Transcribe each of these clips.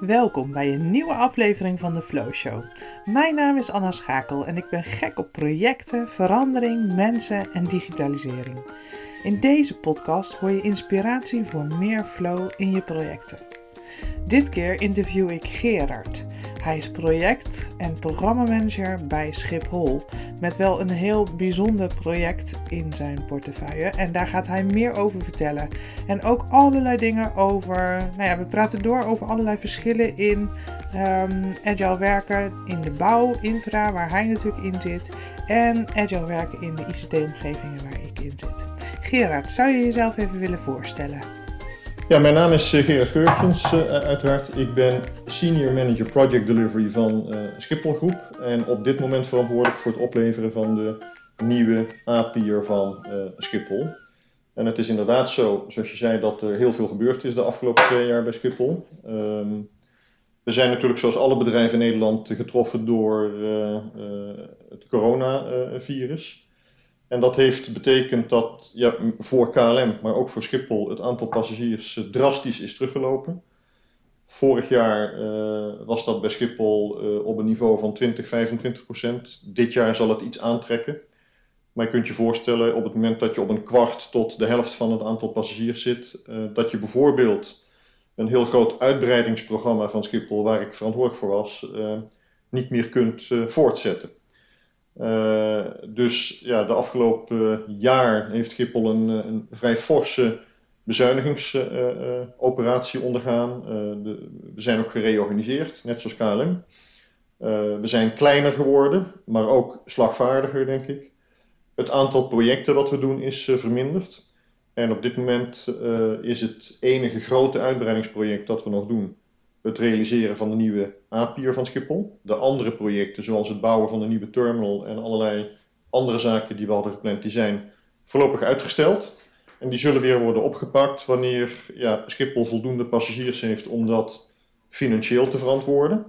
Welkom bij een nieuwe aflevering van de Flow Show. Mijn naam is Anna Schakel en ik ben gek op projecten, verandering, mensen en digitalisering. In deze podcast hoor je inspiratie voor meer flow in je projecten. Dit keer interview ik Gerard. Hij is project- en programmamanager bij Schiphol. Met wel een heel bijzonder project in zijn portefeuille. En daar gaat hij meer over vertellen. En ook allerlei dingen over. Nou ja, we praten door over allerlei verschillen in um, agile werken in de bouw, infra, waar hij natuurlijk in zit. En agile werken in de ICT-omgevingen waar ik in zit. Gerard, zou je jezelf even willen voorstellen? Ja, mijn naam is eh, Gerard Geurtjens, uh, uiteraard. Ik ben Senior Manager Project Delivery van uh, Schiphol Groep en op dit moment verantwoordelijk voor het opleveren van de nieuwe API'er van uh, Schiphol. En het is inderdaad zo, zoals je zei, dat er heel veel gebeurd is de afgelopen twee jaar bij Schiphol. Um, we zijn natuurlijk zoals alle bedrijven in Nederland getroffen door het coronavirus. En dat heeft betekend dat voor KLM, maar ook voor Schiphol, het aantal passagiers eh, drastisch is teruggelopen. Vorig jaar uh, was dat bij Schiphol uh, op een niveau van 20, 25 procent. Dit jaar zal het iets aantrekken. Maar je kunt je voorstellen, op het moment dat je op een kwart tot de helft van het aantal passagiers zit, dat je bijvoorbeeld een heel groot uitbreidingsprogramma van Schiphol, waar ik verantwoordelijk voor was, niet meer kunt voortzetten. Uh, dus ja, de afgelopen jaar heeft Schiphol een, een vrij forse bezuinigingsoperatie ondergaan. De, we zijn ook gereorganiseerd, net zoals KLM. we zijn kleiner geworden, maar ook slagvaardiger, denk ik. Het aantal projecten wat we doen is verminderd. En op dit moment is het enige grote uitbreidingsproject dat we nog doen het realiseren van de nieuwe APIR van Schiphol. De andere projecten, zoals het bouwen van de nieuwe terminal en allerlei andere zaken die we hadden gepland, die zijn voorlopig uitgesteld. En die zullen weer worden opgepakt wanneer ja, Schiphol voldoende passagiers heeft om dat financieel te verantwoorden.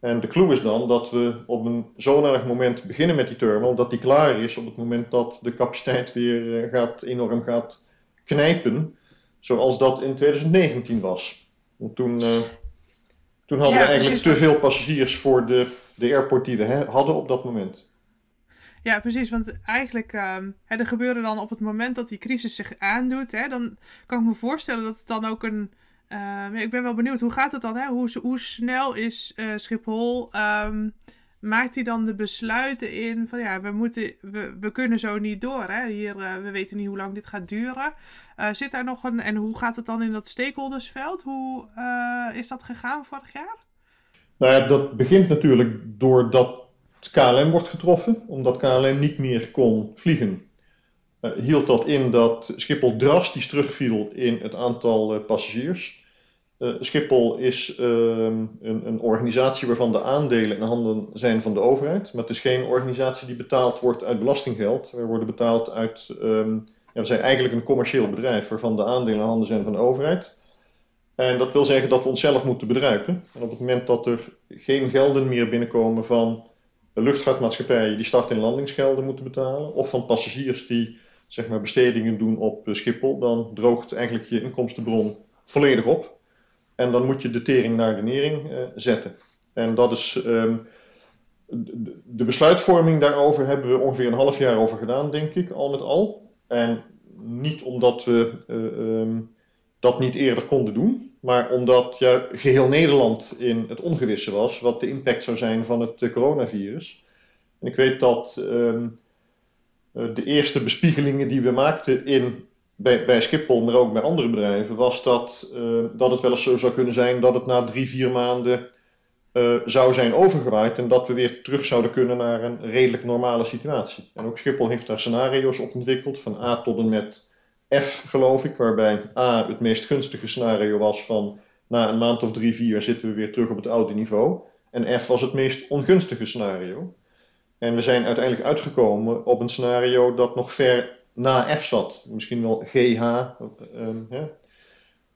En de clue is dan dat we op een zodanig moment beginnen met die terminal, dat die klaar is op het moment dat de capaciteit weer eh, gaat, enorm gaat knijpen, zoals dat in 2019 was. Want toen uh, toen hadden ja, we eigenlijk te veel passagiers voor de, de airport die we hadden op dat moment. Ja, precies. Want eigenlijk, um, hè, er gebeurde dan op het moment dat die crisis zich aandoet, hè, dan kan ik me voorstellen dat het dan ook een. Uh, ik ben wel benieuwd, hoe gaat het dan? Hè? Hoe, hoe snel is uh, Schiphol um, maakt hij dan de besluiten in van ja, we, moeten, we, we kunnen zo niet door. Hè? Hier, uh, we weten niet hoe lang dit gaat duren. Uh, zit daar nog een. En hoe gaat het dan in dat stakeholdersveld? Hoe uh, is dat gegaan vorig jaar? Nou ja, dat begint natuurlijk doordat KLM wordt getroffen, omdat KLM niet meer kon vliegen. hield dat in dat Schiphol drastisch terugviel in het aantal passagiers. Uh, Schiphol is uh, een, een, organisatie waarvan de aandelen in handen zijn van de overheid. Maar het is geen organisatie die betaald wordt uit belastinggeld. We worden betaald uit. Um, ja, we zijn eigenlijk een commercieel bedrijf waarvan de aandelen in handen zijn van de overheid. En dat wil zeggen dat we onszelf moeten bedruipen. En op het moment dat er geen gelden meer binnenkomen van luchtvaartmaatschappijen die start- en landingsgelden moeten betalen, of van passagiers die zeg maar, bestedingen doen op Schiphol, dan droogt eigenlijk je inkomstenbron volledig op. En dan moet je de tering naar de nering uh, zetten. En dat is. Um, de besluitvorming daarover hebben we ongeveer een half jaar over gedaan, denk ik, al met al. En niet omdat we uh, um, dat niet eerder konden doen, maar omdat ja, geheel Nederland in het ongewisse was wat de impact zou zijn van het uh, coronavirus. En ik weet dat um, de eerste bespiegelingen die we maakten in bij, bij Schiphol, maar ook bij andere bedrijven, was dat, uh, dat het wel eens zo zou kunnen zijn dat het na drie, vier maanden uh, zou zijn overgewaaid en dat we weer terug zouden kunnen naar een redelijk normale situatie. En ook Schiphol heeft daar scenario's op ontwikkeld, van A tot en met F geloof ik, waarbij A het meest gunstige scenario was van na een maand of drie, vier zitten we weer terug op het oude niveau. En F was het meest ongunstige scenario. En we zijn uiteindelijk uitgekomen op een scenario dat nog ver na F zat. Misschien wel GH. Um, ja.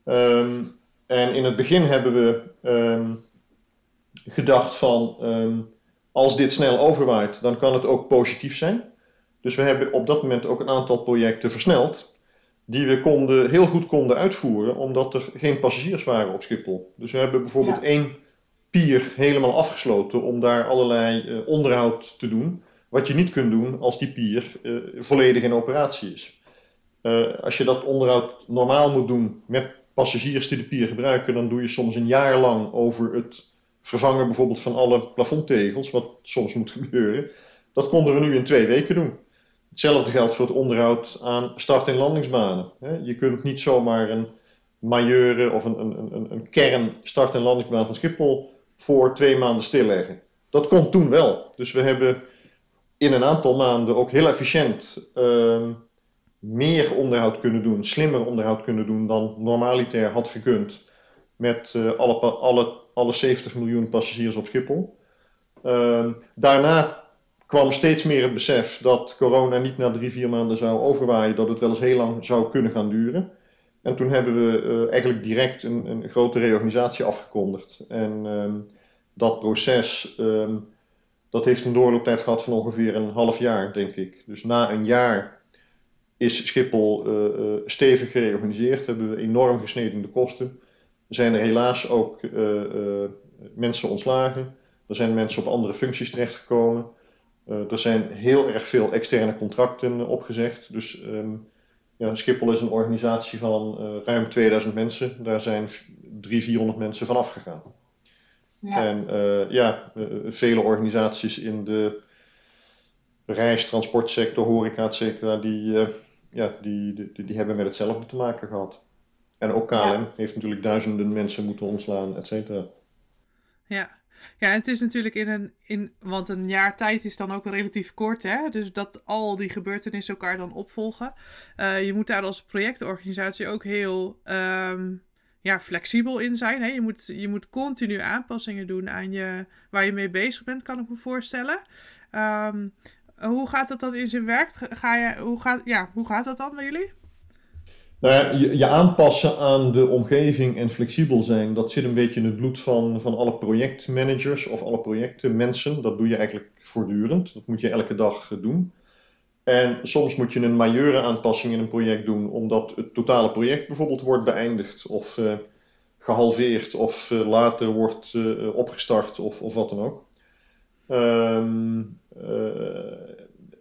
um, en in het begin hebben we um, gedacht van als dit snel overwaait, dan kan het ook positief zijn. Dus we hebben op dat moment ook een aantal projecten versneld. die we konden, heel goed konden uitvoeren, omdat er geen passagiers waren op Schiphol. Dus we hebben bijvoorbeeld één pier helemaal afgesloten om daar allerlei uh, onderhoud te doen. Wat je niet kunt doen als die pier uh, volledig in operatie is. Uh, als je dat onderhoud normaal moet doen met passagiers die de pier gebruiken, dan doe je soms een jaar lang over het vervangen bijvoorbeeld van alle plafondtegels, wat soms moet gebeuren. Dat konden we nu in twee weken doen. Hetzelfde geldt voor het onderhoud aan start- en landingsbanen. Je kunt niet zomaar een majeure of een, een, een, een kern start- en landingsbaan van Schiphol voor twee maanden stilleggen. Dat kon toen wel. Dus we hebben in een aantal maanden ook heel efficiënt uh, meer onderhoud kunnen doen, slimmer onderhoud kunnen doen dan normaliter had gekund met uh, alle, alle, alle 70 miljoen passagiers op Schiphol. Uh, daarna kwam steeds meer het besef dat corona niet na drie, vier maanden zou overwaaien, dat het wel eens heel lang zou kunnen gaan duren. En toen hebben we uh, eigenlijk direct een, een, grote reorganisatie afgekondigd. En um, dat proces, dat heeft een doorlooptijd gehad van ongeveer een half jaar, denk ik. Dus na een jaar is Schiphol uh, uh, stevig gereorganiseerd, hebben we enorm gesneden de kosten. Er zijn helaas ook mensen ontslagen. Er zijn mensen op andere functies terechtgekomen. Er zijn heel erg veel externe contracten opgezegd. Dus um, ja, Schiphol is een organisatie van ruim 2000 mensen. Daar zijn 300, 400 mensen van afgegaan. Ja. En uh, ja, vele organisaties in de reis, transportsector, horeca, etc. Die, ja, die, die, die, hebben met hetzelfde te maken gehad. En ook KLM ja. heeft natuurlijk duizenden mensen moeten ontslaan, et cetera. Ja, ja, en het is natuurlijk in een, in, want een jaar tijd is dan ook relatief kort, hè? Dus dat al die gebeurtenissen elkaar dan opvolgen. Uh, je moet daar als projectorganisatie ook heel um, ja, flexibel in zijn. Hè? Je, moet, je moet continu aanpassingen doen aan je, waar je mee bezig bent, kan ik me voorstellen. Um, hoe gaat dat dan in zijn werk? Ga je, hoe, gaat, ja, hoe gaat dat dan bij jullie? Nou ja, je, je, aanpassen aan de omgeving en flexibel zijn, dat zit een beetje in het bloed van, van alle projectmanagers of alle projectmensen. Dat doe je eigenlijk voortdurend. Dat moet je elke dag doen. En soms moet je een majeure aanpassing in een project doen, omdat het totale project bijvoorbeeld wordt beëindigd of uh, gehalveerd of uh, later wordt uh, opgestart of, of wat dan ook. Um,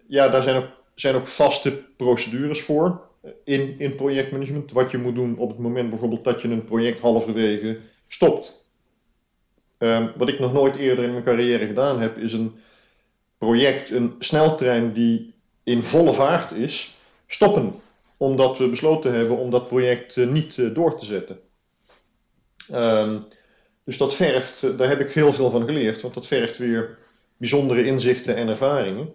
ja, daar zijn ook, zijn ook vaste procedures voor in, in projectmanagement. Wat je moet doen op het moment bijvoorbeeld dat je een project halverwege stopt. Um, wat ik nog nooit eerder in mijn carrière gedaan heb, is een project, een sneltrein die in volle vaart is, stoppen. Omdat we besloten hebben om dat project uh, niet uh, door te zetten. Um, dus dat vergt, uh, daar heb ik heel veel van geleerd, want dat vergt weer bijzondere inzichten en ervaringen.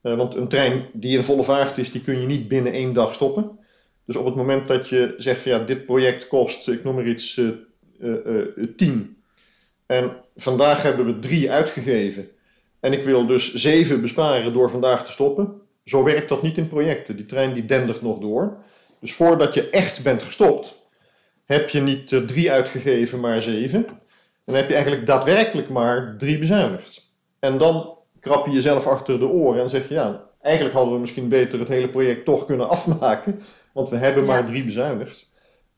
Want een trein die in volle vaart is, die kun je niet binnen één dag stoppen. Dus op het moment dat je zegt van ja, dit project kost, ik noem maar iets, uh, uh, 10. En vandaag hebben we drie uitgegeven. En ik wil dus zeven besparen door vandaag te stoppen. Zo werkt dat niet in projecten. Die trein die dendert nog door. Dus voordat je echt bent gestopt, heb je niet drie uitgegeven, maar zeven. En dan heb je eigenlijk daadwerkelijk maar drie bezuinigd. En dan krap je jezelf achter de oren en zeg je ja, eigenlijk hadden we misschien beter het hele project toch kunnen afmaken, want we hebben maar drie bezuinigd.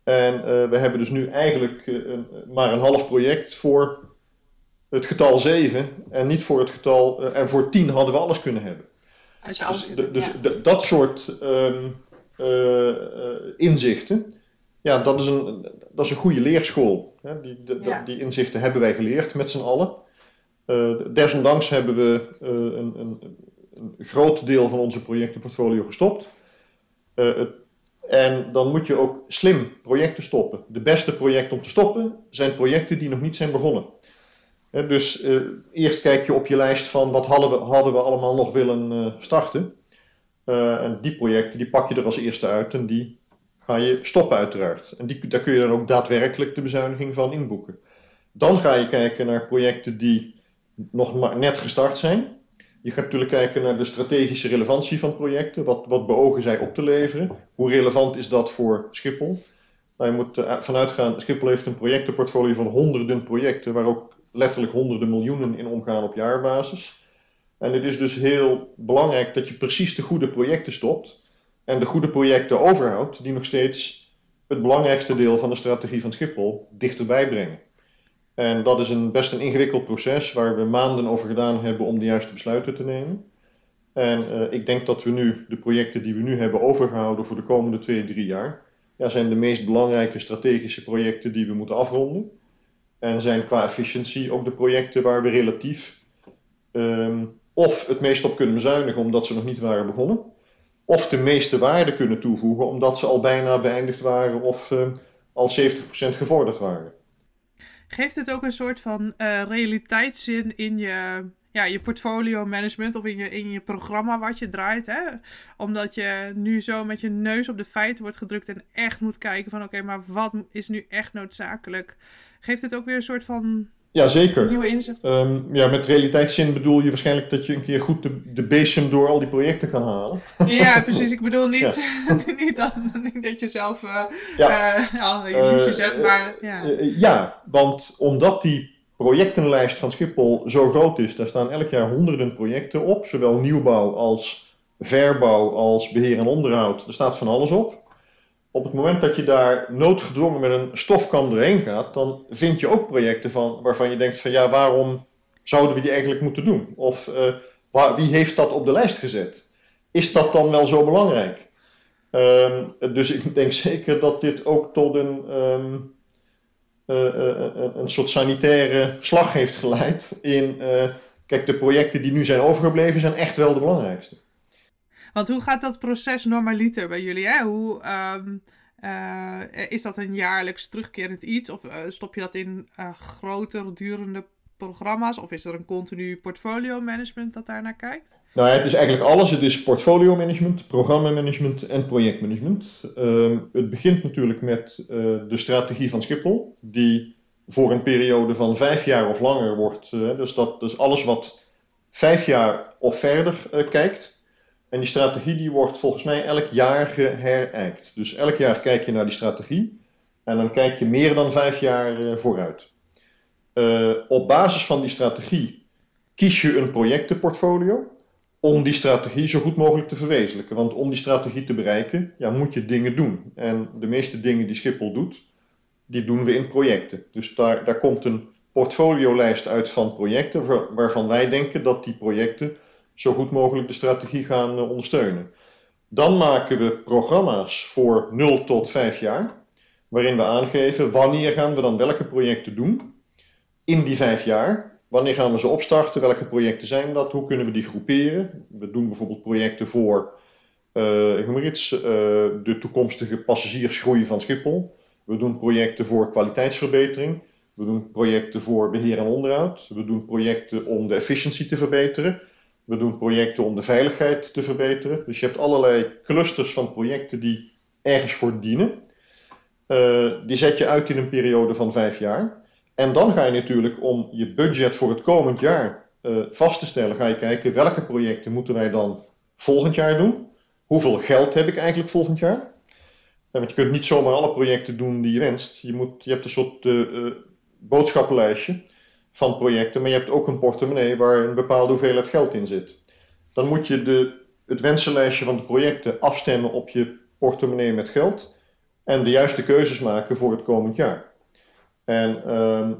En uh, we hebben dus nu eigenlijk uh, een, maar een half project voor het getal 7 en niet voor het getal, uh, en voor 10 hadden we alles kunnen hebben. Als je dus, dus ja. dat soort um, inzichten, ja, dat is een, dat is een goede leerschool. Hè? Die, de, ja. die inzichten hebben wij geleerd met z'n allen. Uh, desondanks hebben we uh, een, een, een, groot deel van onze projectenportfolio gestopt. Het, en dan moet je ook slim projecten stoppen. De beste projecten om te stoppen zijn projecten die nog niet zijn begonnen. Dus eerst kijk je op je lijst van wat hadden we, hadden we allemaal nog willen starten. en die projecten die pak je er als eerste uit en die ga je stoppen uiteraard. En die, daar kun je dan ook daadwerkelijk de bezuiniging van inboeken. Dan ga je kijken naar projecten die nog maar net gestart zijn. Je gaat natuurlijk kijken naar de strategische relevantie van projecten. Wat, wat beogen zij op te leveren? Hoe relevant is dat voor Schiphol? Nou, je moet vanuit gaan, Schiphol heeft een projectenportfolio van honderden projecten, waar ook letterlijk honderden miljoenen in omgaan op jaarbasis. En het is dus heel belangrijk dat je precies de goede projecten stopt, en de goede projecten overhoudt, die nog steeds het belangrijkste deel van de strategie van Schiphol dichterbij brengen. En dat is een, best een ingewikkeld proces waar we maanden over gedaan hebben om de juiste besluiten te nemen. En uh, ik denk dat we nu de projecten die we nu hebben overgehouden voor de komende twee, drie jaar, ja, zijn de meest belangrijke strategische projecten die we moeten afronden. En zijn qua efficiëntie ook de projecten waar we relatief um, of het meest op kunnen bezuinigen omdat ze nog niet waren begonnen, of de meeste waarde kunnen toevoegen omdat ze al bijna beëindigd waren of uh, al 70% gevorderd waren. Geeft het ook een soort van uh, realiteitszin in je, ja, je portfolio management of in je, in je programma wat je draait? Hè? Omdat je nu zo met je neus op de feiten wordt gedrukt en echt moet kijken van oké, maar wat is nu echt noodzakelijk? Geeft het ook weer een soort van ja, zeker. Nieuwe inzicht. Um, ja, met realiteitszin bedoel je waarschijnlijk dat je een keer goed de, de bezem door al die projecten kan halen. Ja, precies. Ik bedoel niet, ja. niet, dat, dat je zelf uh, ja. Uh, alle illusies uh, hebt, maar ja. ja, want omdat die projectenlijst van Schiphol zo groot is, daar staan elk jaar honderden projecten op, zowel nieuwbouw als verbouw als beheer en onderhoud. Er staat van alles op op het moment dat je daar noodgedwongen met een stofkam doorheen gaat, dan vind je ook projecten van, waarvan je denkt van ja, waarom zouden we die eigenlijk moeten doen? Of uh, waar, wie heeft dat op de lijst gezet? Is dat dan wel zo belangrijk? Um, dus ik denk zeker dat dit ook tot een, um, uh, uh, een soort sanitaire slag heeft geleid in, kijk, de projecten die nu zijn overgebleven zijn echt wel de belangrijkste. Want hoe gaat dat proces normaliter bij jullie? Hè? Hoe, um, uh, is dat een jaarlijks terugkerend iets? Of uh, stop je dat in uh, groter durende programma's? Of is er een continu portfolio management dat daar naar kijkt? Nou, het is eigenlijk alles. Het is portfolio management, programma management en projectmanagement. Uh, het begint natuurlijk met de strategie van Schiphol, die voor een periode van vijf jaar of langer wordt. dus dat is alles wat vijf jaar of verder kijkt. En die strategie die wordt volgens mij elk jaar geherijkt. Dus elk jaar kijk je naar die strategie en dan kijk je meer dan vijf jaar uh, vooruit. Uh, op basis van die strategie kies je een projectenportfolio om die strategie zo goed mogelijk te verwezenlijken. Want om die strategie te bereiken, ja, moet je dingen doen. En de meeste dingen die Schiphol doet, die doen we in projecten. Dus daar, daar komt een portfoliolijst uit van projecten waarvan wij denken dat die projecten zo goed mogelijk de strategie gaan eh, ondersteunen. Dan maken we programma's voor 0 tot 5 jaar, waarin we aangeven wanneer gaan we dan welke projecten doen in die 5 jaar. Wanneer gaan we ze opstarten? Welke projecten zijn dat? Hoe kunnen we die groeperen? We doen bijvoorbeeld projecten voor uh, de toekomstige passagiersgroei van Schiphol. We doen projecten voor kwaliteitsverbetering. We doen projecten voor beheer en onderhoud. We doen projecten om de efficiëntie te verbeteren. We doen projecten om de veiligheid te verbeteren. Dus je hebt allerlei clusters van projecten die ergens voor dienen. Uh, die zet je uit in een periode van vijf jaar. En dan ga je natuurlijk om je budget voor het komend jaar uh, vast te stellen, ga je kijken welke projecten moeten wij dan volgend jaar doen. Hoeveel geld heb ik eigenlijk volgend jaar? want je kunt niet zomaar alle projecten doen die je wenst. Je, moet, je hebt een soort boodschappenlijstje van projecten, maar je hebt ook een portemonnee waar een bepaalde hoeveelheid geld in zit. Dan moet je de, het wensenlijstje van de projecten afstemmen op je portemonnee met geld en de juiste keuzes maken voor het komend jaar. En uh,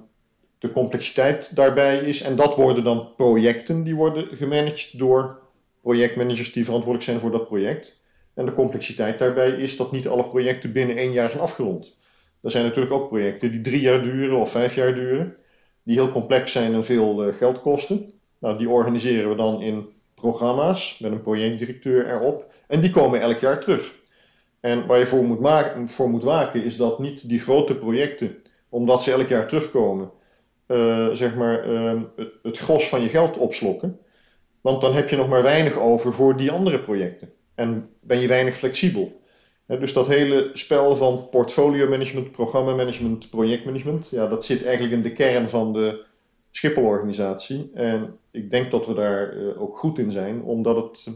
de complexiteit daarbij is, en dat worden dan projecten die worden gemanaged door projectmanagers die verantwoordelijk zijn voor dat project. En de complexiteit daarbij is dat niet alle projecten binnen één jaar zijn afgerond. Er zijn natuurlijk ook projecten die drie jaar duren of vijf jaar duren die heel complex zijn en veel uh, geld kosten. Nou, die organiseren we dan in programma's met een projectdirecteur erop. En die komen elk jaar terug. En waar je voor moet, maken, voor moet waken is dat niet die grote projecten, omdat ze elk jaar terugkomen, uh, zeg maar uh, het, het gros van je geld opslokken. Want dan heb je nog maar weinig over voor die andere projecten. En ben je weinig flexibel dus dat hele spel van portfolio management, programma management, projectmanagement, ja, dat zit eigenlijk in de kern van de Schiphol-organisatie. En ik denk dat we daar uh, ook goed in zijn, omdat het.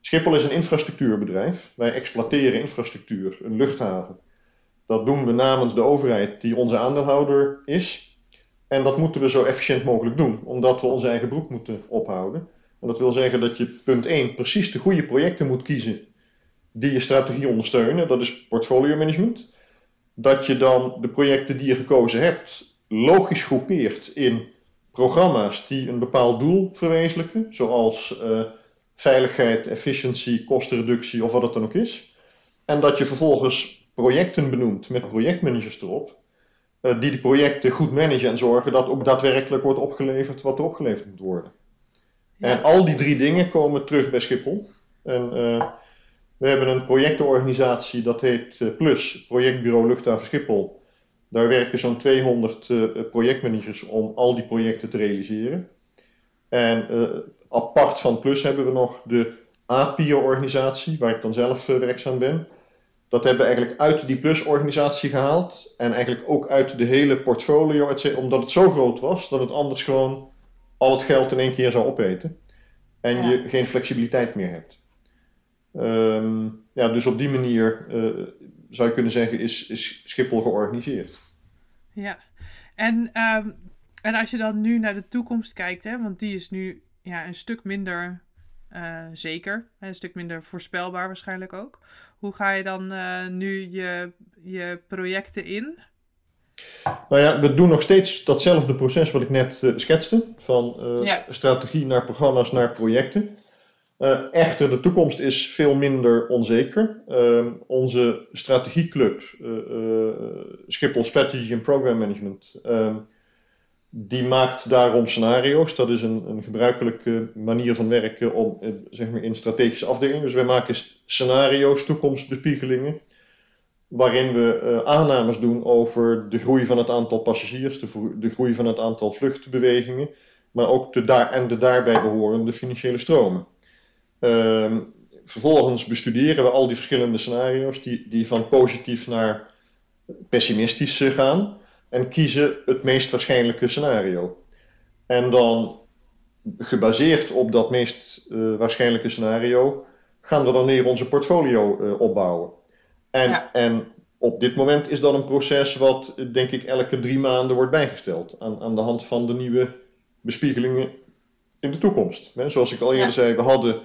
Schiphol is een infrastructuurbedrijf. Wij exploiteren infrastructuur, een luchthaven. Dat doen we namens de overheid, die onze aandeelhouder is. En dat moeten we zo efficiënt mogelijk doen, omdat we onze eigen broek moeten ophouden. En dat wil zeggen dat je, punt 1, precies de goede projecten moet kiezen die je strategie ondersteunen, dat is portfolio management. Dat je dan de projecten die je gekozen hebt logisch groepeert in programma's die een bepaald doel verwezenlijken, zoals uh, veiligheid, efficiëntie, kostenreductie of wat het dan ook is. En dat je vervolgens projecten benoemt met projectmanagers erop, uh, die die projecten goed managen en zorgen dat ook daadwerkelijk wordt opgeleverd wat er opgeleverd moet worden. En al die drie dingen komen terug bij Schiphol. En uh, we hebben een projectenorganisatie, dat heet uh, Plus, Projectbureau Luchthaven Schiphol. Daar werken zo'n 200 uh, projectmanagers om al die projecten te realiseren. En apart van Plus hebben we nog de APIO-organisatie, waar ik dan zelf werkzaam ben. Dat hebben we eigenlijk uit die Plus-organisatie gehaald. En eigenlijk ook uit de hele portfolio, omdat het zo groot was dat het anders gewoon al het geld in één keer zou opeten. En je geen flexibiliteit meer hebt. Ehm, ja, dus op die manier uh, zou je kunnen zeggen, is, is Schiphol georganiseerd. Ja, en, um, en als je dan nu naar de toekomst kijkt, hè, want die is nu ja, een stuk minder uh, zeker, een stuk minder voorspelbaar waarschijnlijk ook. Hoe ga je dan uh, nu je, je projecten in? Nou ja, we doen nog steeds datzelfde proces wat ik net schetste. Van strategie naar programma's naar projecten. Uh, echter, de toekomst is veel minder onzeker. Ehm, onze strategieclub, Schiphol Strategy and Program Management, ehm, die maakt daarom scenario's. Dat is een, een gebruikelijke manier van werken om, zeg maar in strategische afdelingen. Dus wij maken scenario's, toekomstbespiegelingen waarin we uh, aannames doen over de groei van het aantal passagiers, de, de groei van het aantal vluchtbewegingen, maar ook de daar en de daarbij behorende financiële stromen. Uh, vervolgens bestuderen we al die verschillende scenario's die, die van positief naar pessimistisch gaan en kiezen het meest waarschijnlijke scenario. En dan gebaseerd op dat meest uh, waarschijnlijke scenario gaan we dan weer onze portfolio uh, opbouwen. En, en op dit moment is dat een proces wat, denk ik, elke drie maanden wordt bijgesteld. Aan, aan de hand van de nieuwe bespiegelingen in de toekomst. Zoals ik al eerder zei, we hadden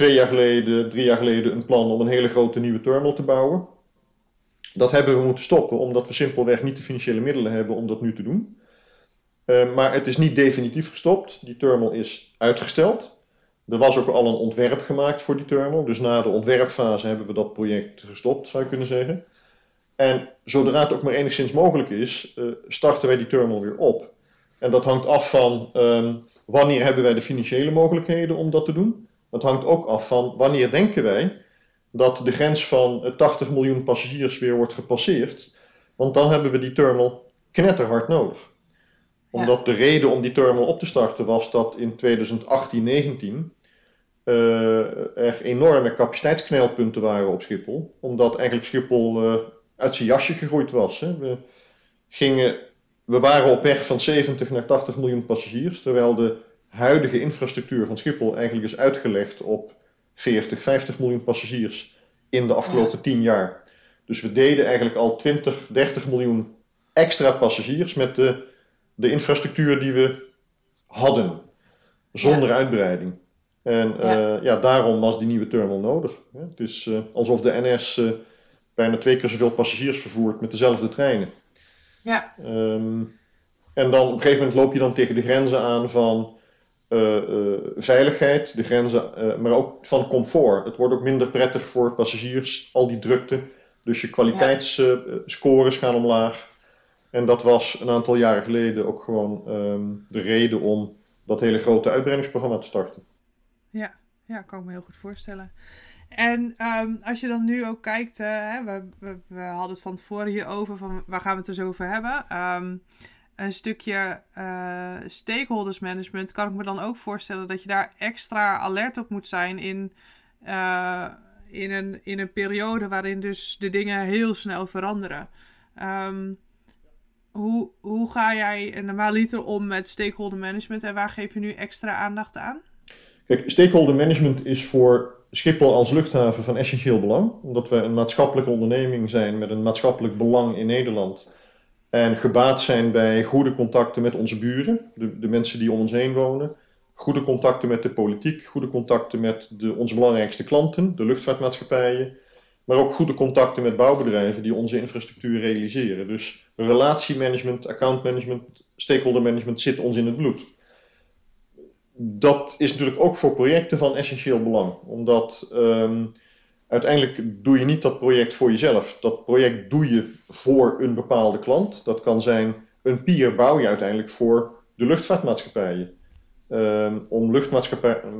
twee jaar geleden, drie jaar geleden een plan om een hele grote nieuwe terminal te bouwen. Dat hebben we moeten stoppen, omdat we simpelweg niet de financiële middelen hebben om dat nu te doen. Uh, maar het is niet definitief gestopt. Die terminal is uitgesteld. Er was ook al een ontwerp gemaakt voor die terminal. Dus na de ontwerpfase hebben we dat project gestopt, zou je kunnen zeggen. En zodra het ook maar enigszins mogelijk is, uh, starten wij die terminal weer op. En dat hangt af van um, wanneer hebben wij de financiële mogelijkheden om dat te doen. Dat hangt ook af van wanneer denken wij dat de grens van 80 miljoen passagiers weer wordt gepasseerd. Want dan hebben we die terminal knetterhard nodig. Omdat de reden om die terminal op te starten was dat in 2018-19 uh, er enorme capaciteitsknelpunten waren op Schiphol. Omdat eigenlijk Schiphol uh, uit zijn jasje gegroeid was. Hè. We, gingen, we waren op weg van 70 naar 80 miljoen passagiers, terwijl de huidige infrastructuur van Schiphol eigenlijk is uitgelegd op 40, 50 miljoen passagiers in de afgelopen ja. 10 jaar. Dus we deden eigenlijk al 20, 30 miljoen extra passagiers met de, de infrastructuur die we hadden, zonder ja. uitbreiding. En ja. Uh, ja. daarom was die nieuwe terminal nodig. Het is uh, alsof de NS uh, bijna twee keer zoveel passagiers vervoert met dezelfde treinen. Ja. Um, en dan op een gegeven moment loop je dan tegen de grenzen aan van veiligheid, de grenzen, maar ook van comfort. Het wordt ook minder prettig voor passagiers, al die drukte. Dus je kwaliteitsscores gaan omlaag. En dat was een aantal jaren geleden ook gewoon um, de reden om dat hele grote uitbreidingsprogramma te starten. Ja, ja, kan ik me heel goed voorstellen. En um, als je dan nu ook kijkt, we, we, hadden het van tevoren hierover, van waar gaan we het dus over hebben? Um, een stukje uh, stakeholders management kan ik me dan ook voorstellen dat je daar extra alert op moet zijn in, uh, in, een, in een periode waarin dus de dingen heel snel veranderen. Um, hoe, hoe ga jij normaliter om met stakeholder management en waar geef je nu extra aandacht aan? Kijk, stakeholder management is voor Schiphol als luchthaven van essentieel belang, omdat we een maatschappelijke onderneming zijn met een maatschappelijk belang in Nederland en gebaat zijn bij goede contacten met onze buren, de, de mensen die om ons heen wonen, goede contacten met de politiek, goede contacten met de, onze belangrijkste klanten, de luchtvaartmaatschappijen, maar ook goede contacten met bouwbedrijven die onze infrastructuur realiseren. Dus relatiemanagement, accountmanagement, stakeholder management zit ons in het bloed. Dat is natuurlijk ook voor projecten van essentieel belang, omdat ehm, uiteindelijk doe je niet dat project voor jezelf. Dat project doe je voor een bepaalde klant. Dat kan zijn een pier bouw je uiteindelijk voor de luchtvaartmaatschappijen. Ehm, om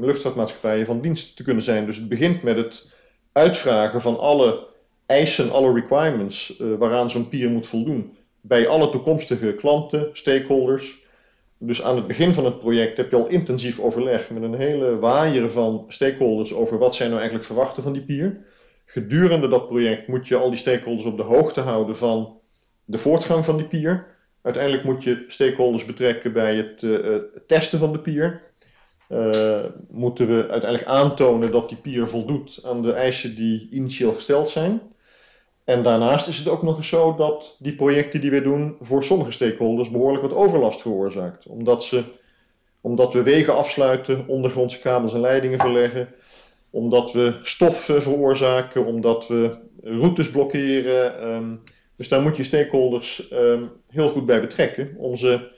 luchtvaartmaatschappijen van dienst te kunnen zijn. Dus het begint met het uitvragen van alle eisen, alle requirements uh, waaraan zo'n pier moet voldoen. Bij alle toekomstige klanten, stakeholders. Dus aan het begin van het project heb je al intensief overleg met een hele waaier van stakeholders over wat zij nou eigenlijk verwachten van die pier. Gedurende dat project moet je al die stakeholders op de hoogte houden van de voortgang van die pier. Uiteindelijk moet je stakeholders betrekken bij het, uh, testen van de pier. Uh, moeten we uiteindelijk aantonen dat die pier voldoet aan de eisen die initieel gesteld zijn. En daarnaast is het ook nog eens zo dat die projecten die we doen voor sommige stakeholders behoorlijk wat overlast veroorzaakt. Omdat, ze, omdat we wegen afsluiten, ondergrondse kabels en leidingen verleggen, omdat we stof veroorzaken, omdat we routes blokkeren. Um, dus daar moet je stakeholders um, heel goed bij betrekken om ze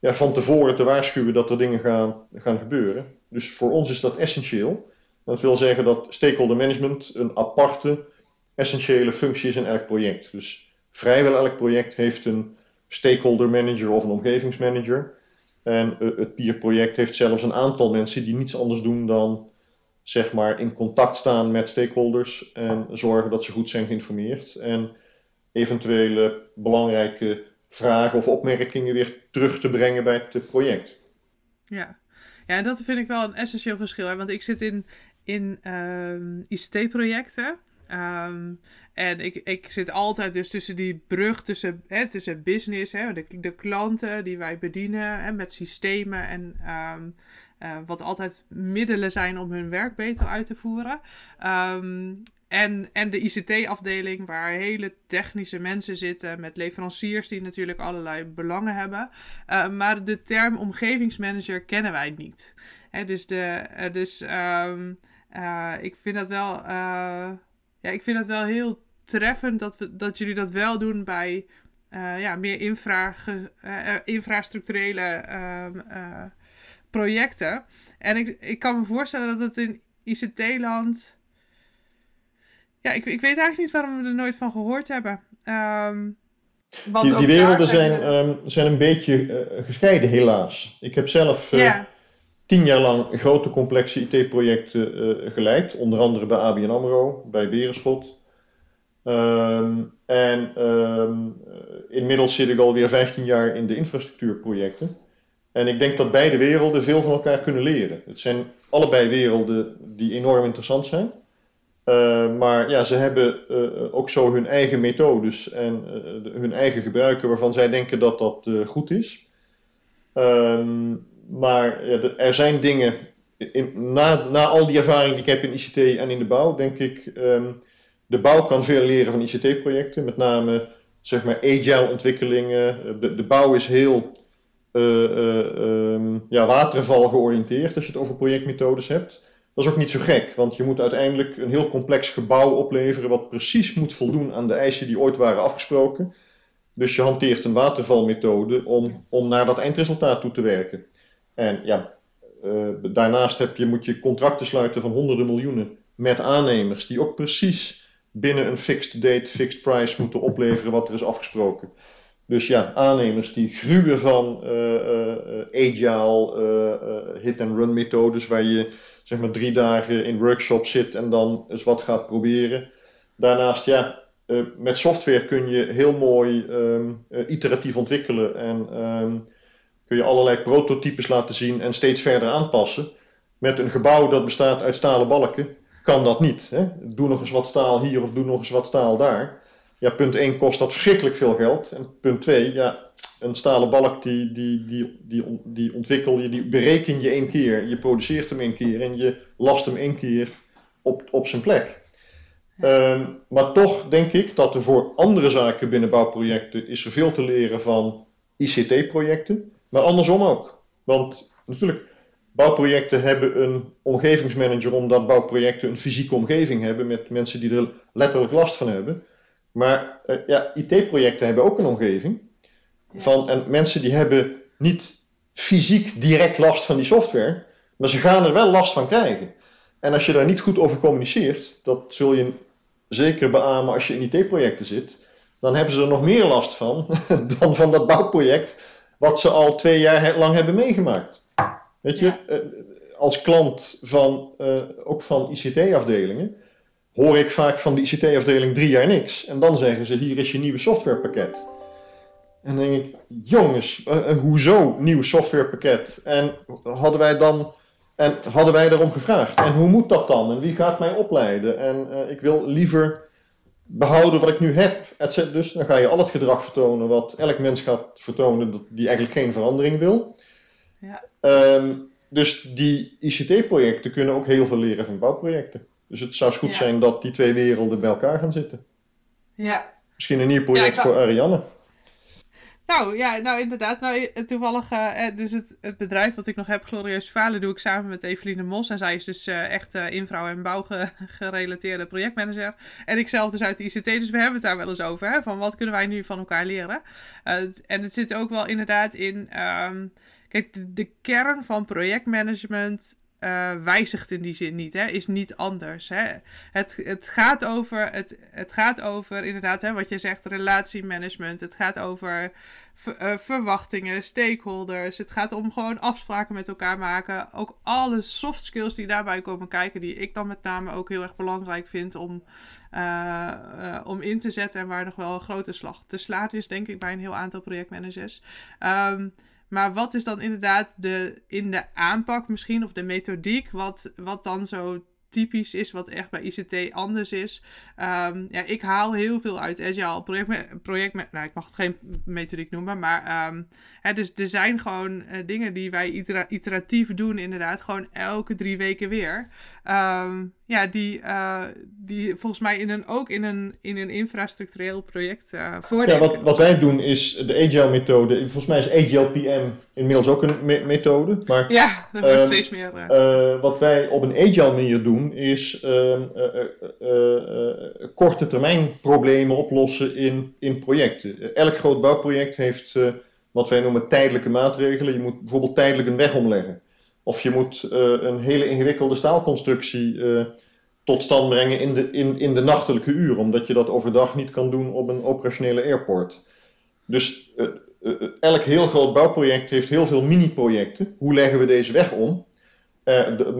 ja, van tevoren te waarschuwen dat er dingen gaan, gaan gebeuren. Dus voor ons is dat essentieel. Dat wil zeggen dat stakeholder management een aparte, essentiële functie in elk project. Dus vrijwel elk project heeft een stakeholder manager of een omgevingsmanager. En uh, het peer-project heeft zelfs een aantal mensen die niets anders doen dan zeg maar in contact staan met stakeholders en zorgen dat ze goed zijn geïnformeerd. En eventuele belangrijke vragen of opmerkingen weer terug te brengen bij het project. Ja, ja en dat vind ik wel een essentieel verschil. Want ik zit in, in uh, ICT-projecten. Um, en ik, ik zit altijd dus tussen die brug tussen, hè, tussen business, hè, de, de klanten die wij bedienen hè, met systemen en um, uh, wat altijd middelen zijn om hun werk beter uit te voeren. Um, en, en de ICT-afdeling, waar hele technische mensen zitten met leveranciers die natuurlijk allerlei belangen hebben. Uh, maar de term omgevingsmanager kennen wij niet. Hè, dus de, uh, dus ik vind dat wel, ja, ik vind dat wel heel treffend dat, we, dat jullie dat wel doen bij ja, meer infra, infrastructurele uh, projecten. En ik, ik kan me voorstellen dat het in ICT-land ja, ik, ik weet eigenlijk niet waarom we er nooit van gehoord hebben. Um, want die, die werelden zijn, um, zijn een beetje uh, gescheiden, helaas. Ik heb zelf uh, yeah. Tien jaar lang grote complexe IT-projecten uh, geleid. Onder andere bij ABN AMRO, bij Berenschot. Um, en inmiddels zit ik alweer 15 jaar in de infrastructuurprojecten. En ik denk dat beide werelden veel van elkaar kunnen leren. Het zijn allebei werelden die enorm interessant zijn. Uh, maar ja, ze hebben uh, ook zo hun eigen methodes en hun eigen gebruiken waarvan zij denken dat dat goed is. Um, maar er zijn dingen, in, na, na al die ervaring die ik heb in ICT en in de bouw, denk ik, um, de bouw kan veel leren van ICT-projecten. Met name, zeg maar, agile ontwikkelingen. De, de bouw is heel um, ja, waterval georiënteerd als je het over projectmethodes hebt. Dat is ook niet zo gek, want je moet uiteindelijk een heel complex gebouw opleveren wat precies moet voldoen aan de eisen die ooit waren afgesproken. Dus je hanteert een watervalmethode om, om naar dat eindresultaat toe te werken. En ja, uh, daarnaast heb je, moet je contracten sluiten van honderden miljoenen met aannemers die ook precies binnen een fixed date, fixed price moeten opleveren wat er is afgesproken. Dus ja, aannemers die gruwen van uh, uh, agile hit-and-run methodes waar je zeg maar drie dagen in workshop zit en dan eens wat gaat proberen. Daarnaast, ja, met software kun je heel mooi uh, iteratief ontwikkelen en um, kun je allerlei prototypes laten zien en steeds verder aanpassen. Met een gebouw dat bestaat uit stalen balken kan dat niet. Hè? Doe nog eens wat staal hier of doe nog eens wat staal daar. Ja, punt 1 kost dat verschrikkelijk veel geld. En punt 2, ja, een stalen balk die, die, die, die, die ontwikkel je, die bereken je één keer. Je produceert hem één keer en je last hem één keer op, op zijn plek. Um, maar toch denk ik dat er voor andere zaken binnen bouwprojecten is er veel te leren van ICT-projecten. Maar andersom ook. Want natuurlijk, Bouwprojecten hebben een omgevingsmanager omdat bouwprojecten een fysieke omgeving hebben met mensen die er letterlijk last van hebben. Maar uh, ja, IT-projecten hebben ook een omgeving. Van, en mensen die hebben niet fysiek direct last van die software, maar ze gaan er wel last van krijgen. En als je daar niet goed over communiceert, dat zul je zeker beamen als je in IT-projecten zit, dan hebben ze er nog meer last van dan van dat bouwproject wat ze al twee jaar lang hebben meegemaakt. Weet je, eh, als klant van, uh, ook van ICT-afdelingen, hoor ik vaak van de ICT-afdeling drie jaar niks. En dan zeggen ze, hier is je nieuwe softwarepakket. En dan denk ik, jongens, uh, hoezo nieuw softwarepakket? En hadden wij dan en hadden wij daarom gevraagd. En hoe moet dat dan? En wie gaat mij opleiden? En uh, ik wil liever behouden wat ik nu heb. Etc. Dus dan ga je al het gedrag vertonen wat elk mens gaat vertonen die eigenlijk geen verandering wil. Ja. Um, dus die ICT-projecten kunnen ook heel veel leren van bouwprojecten. Dus het zou goed zijn dat die twee werelden bij elkaar gaan zitten. Ja. Misschien een nieuw project voor Ariane. Nou ja, nou inderdaad. Nou, toevallig, uh, dus het, bedrijf wat ik nog heb, Glorieus Falen, doe ik samen met Eveline Mos. En zij is dus echt uh, infra- en bouwgerelateerde projectmanager. En ik zelf dus uit de ICT, dus we hebben het daar wel eens over. Hè, van wat kunnen wij nu van elkaar leren? en het zit ook wel inderdaad in. Um, kijk, de kern van projectmanagement uh, wijzigt in die zin niet, hè, is niet anders. Hè. Het, het, gaat over, het, het gaat over, inderdaad, hè, wat je zegt, relatiemanagement. Het gaat over uh, verwachtingen, stakeholders. Het gaat om gewoon afspraken met elkaar maken. Ook alle soft skills die daarbij komen kijken, die ik dan met name ook heel erg belangrijk vind om, uh, om in te zetten. En waar nog wel een grote slag te slaan is, denk ik, bij een heel aantal projectmanagers. Um, maar wat is dan inderdaad de, in de aanpak misschien, of de methodiek, wat, wat dan zo typisch is, wat echt bij ICT anders is. Um, ja, ik haal heel veel uit Agile. Project, project, nou, ik mag het geen methodiek noemen, maar um, hè, dus er zijn gewoon uh, dingen die wij iteratief doen, inderdaad, gewoon elke drie weken weer. Um, ja, die, uh, die volgens mij in een, ook in een, in een infrastructureel project uh, Ja, wat, wat wij doen is de Agile-methode. Volgens mij is Agile PM inmiddels ook een me methode. Maar, ja, dat wordt steeds meer. Uh, wat wij op een Agile manier doen is ehm, korte termijn problemen oplossen in, in projecten. Elk groot bouwproject heeft wat wij noemen tijdelijke maatregelen. Je moet bijvoorbeeld tijdelijk een weg omleggen. Of je moet uh, een hele ingewikkelde staalconstructie uh, tot stand brengen in de, in, in de nachtelijke uren, omdat je dat overdag niet kan doen op een operationele airport. Dus uh, elk heel groot bouwproject heeft heel veel mini-projecten. Hoe leggen we deze weg om?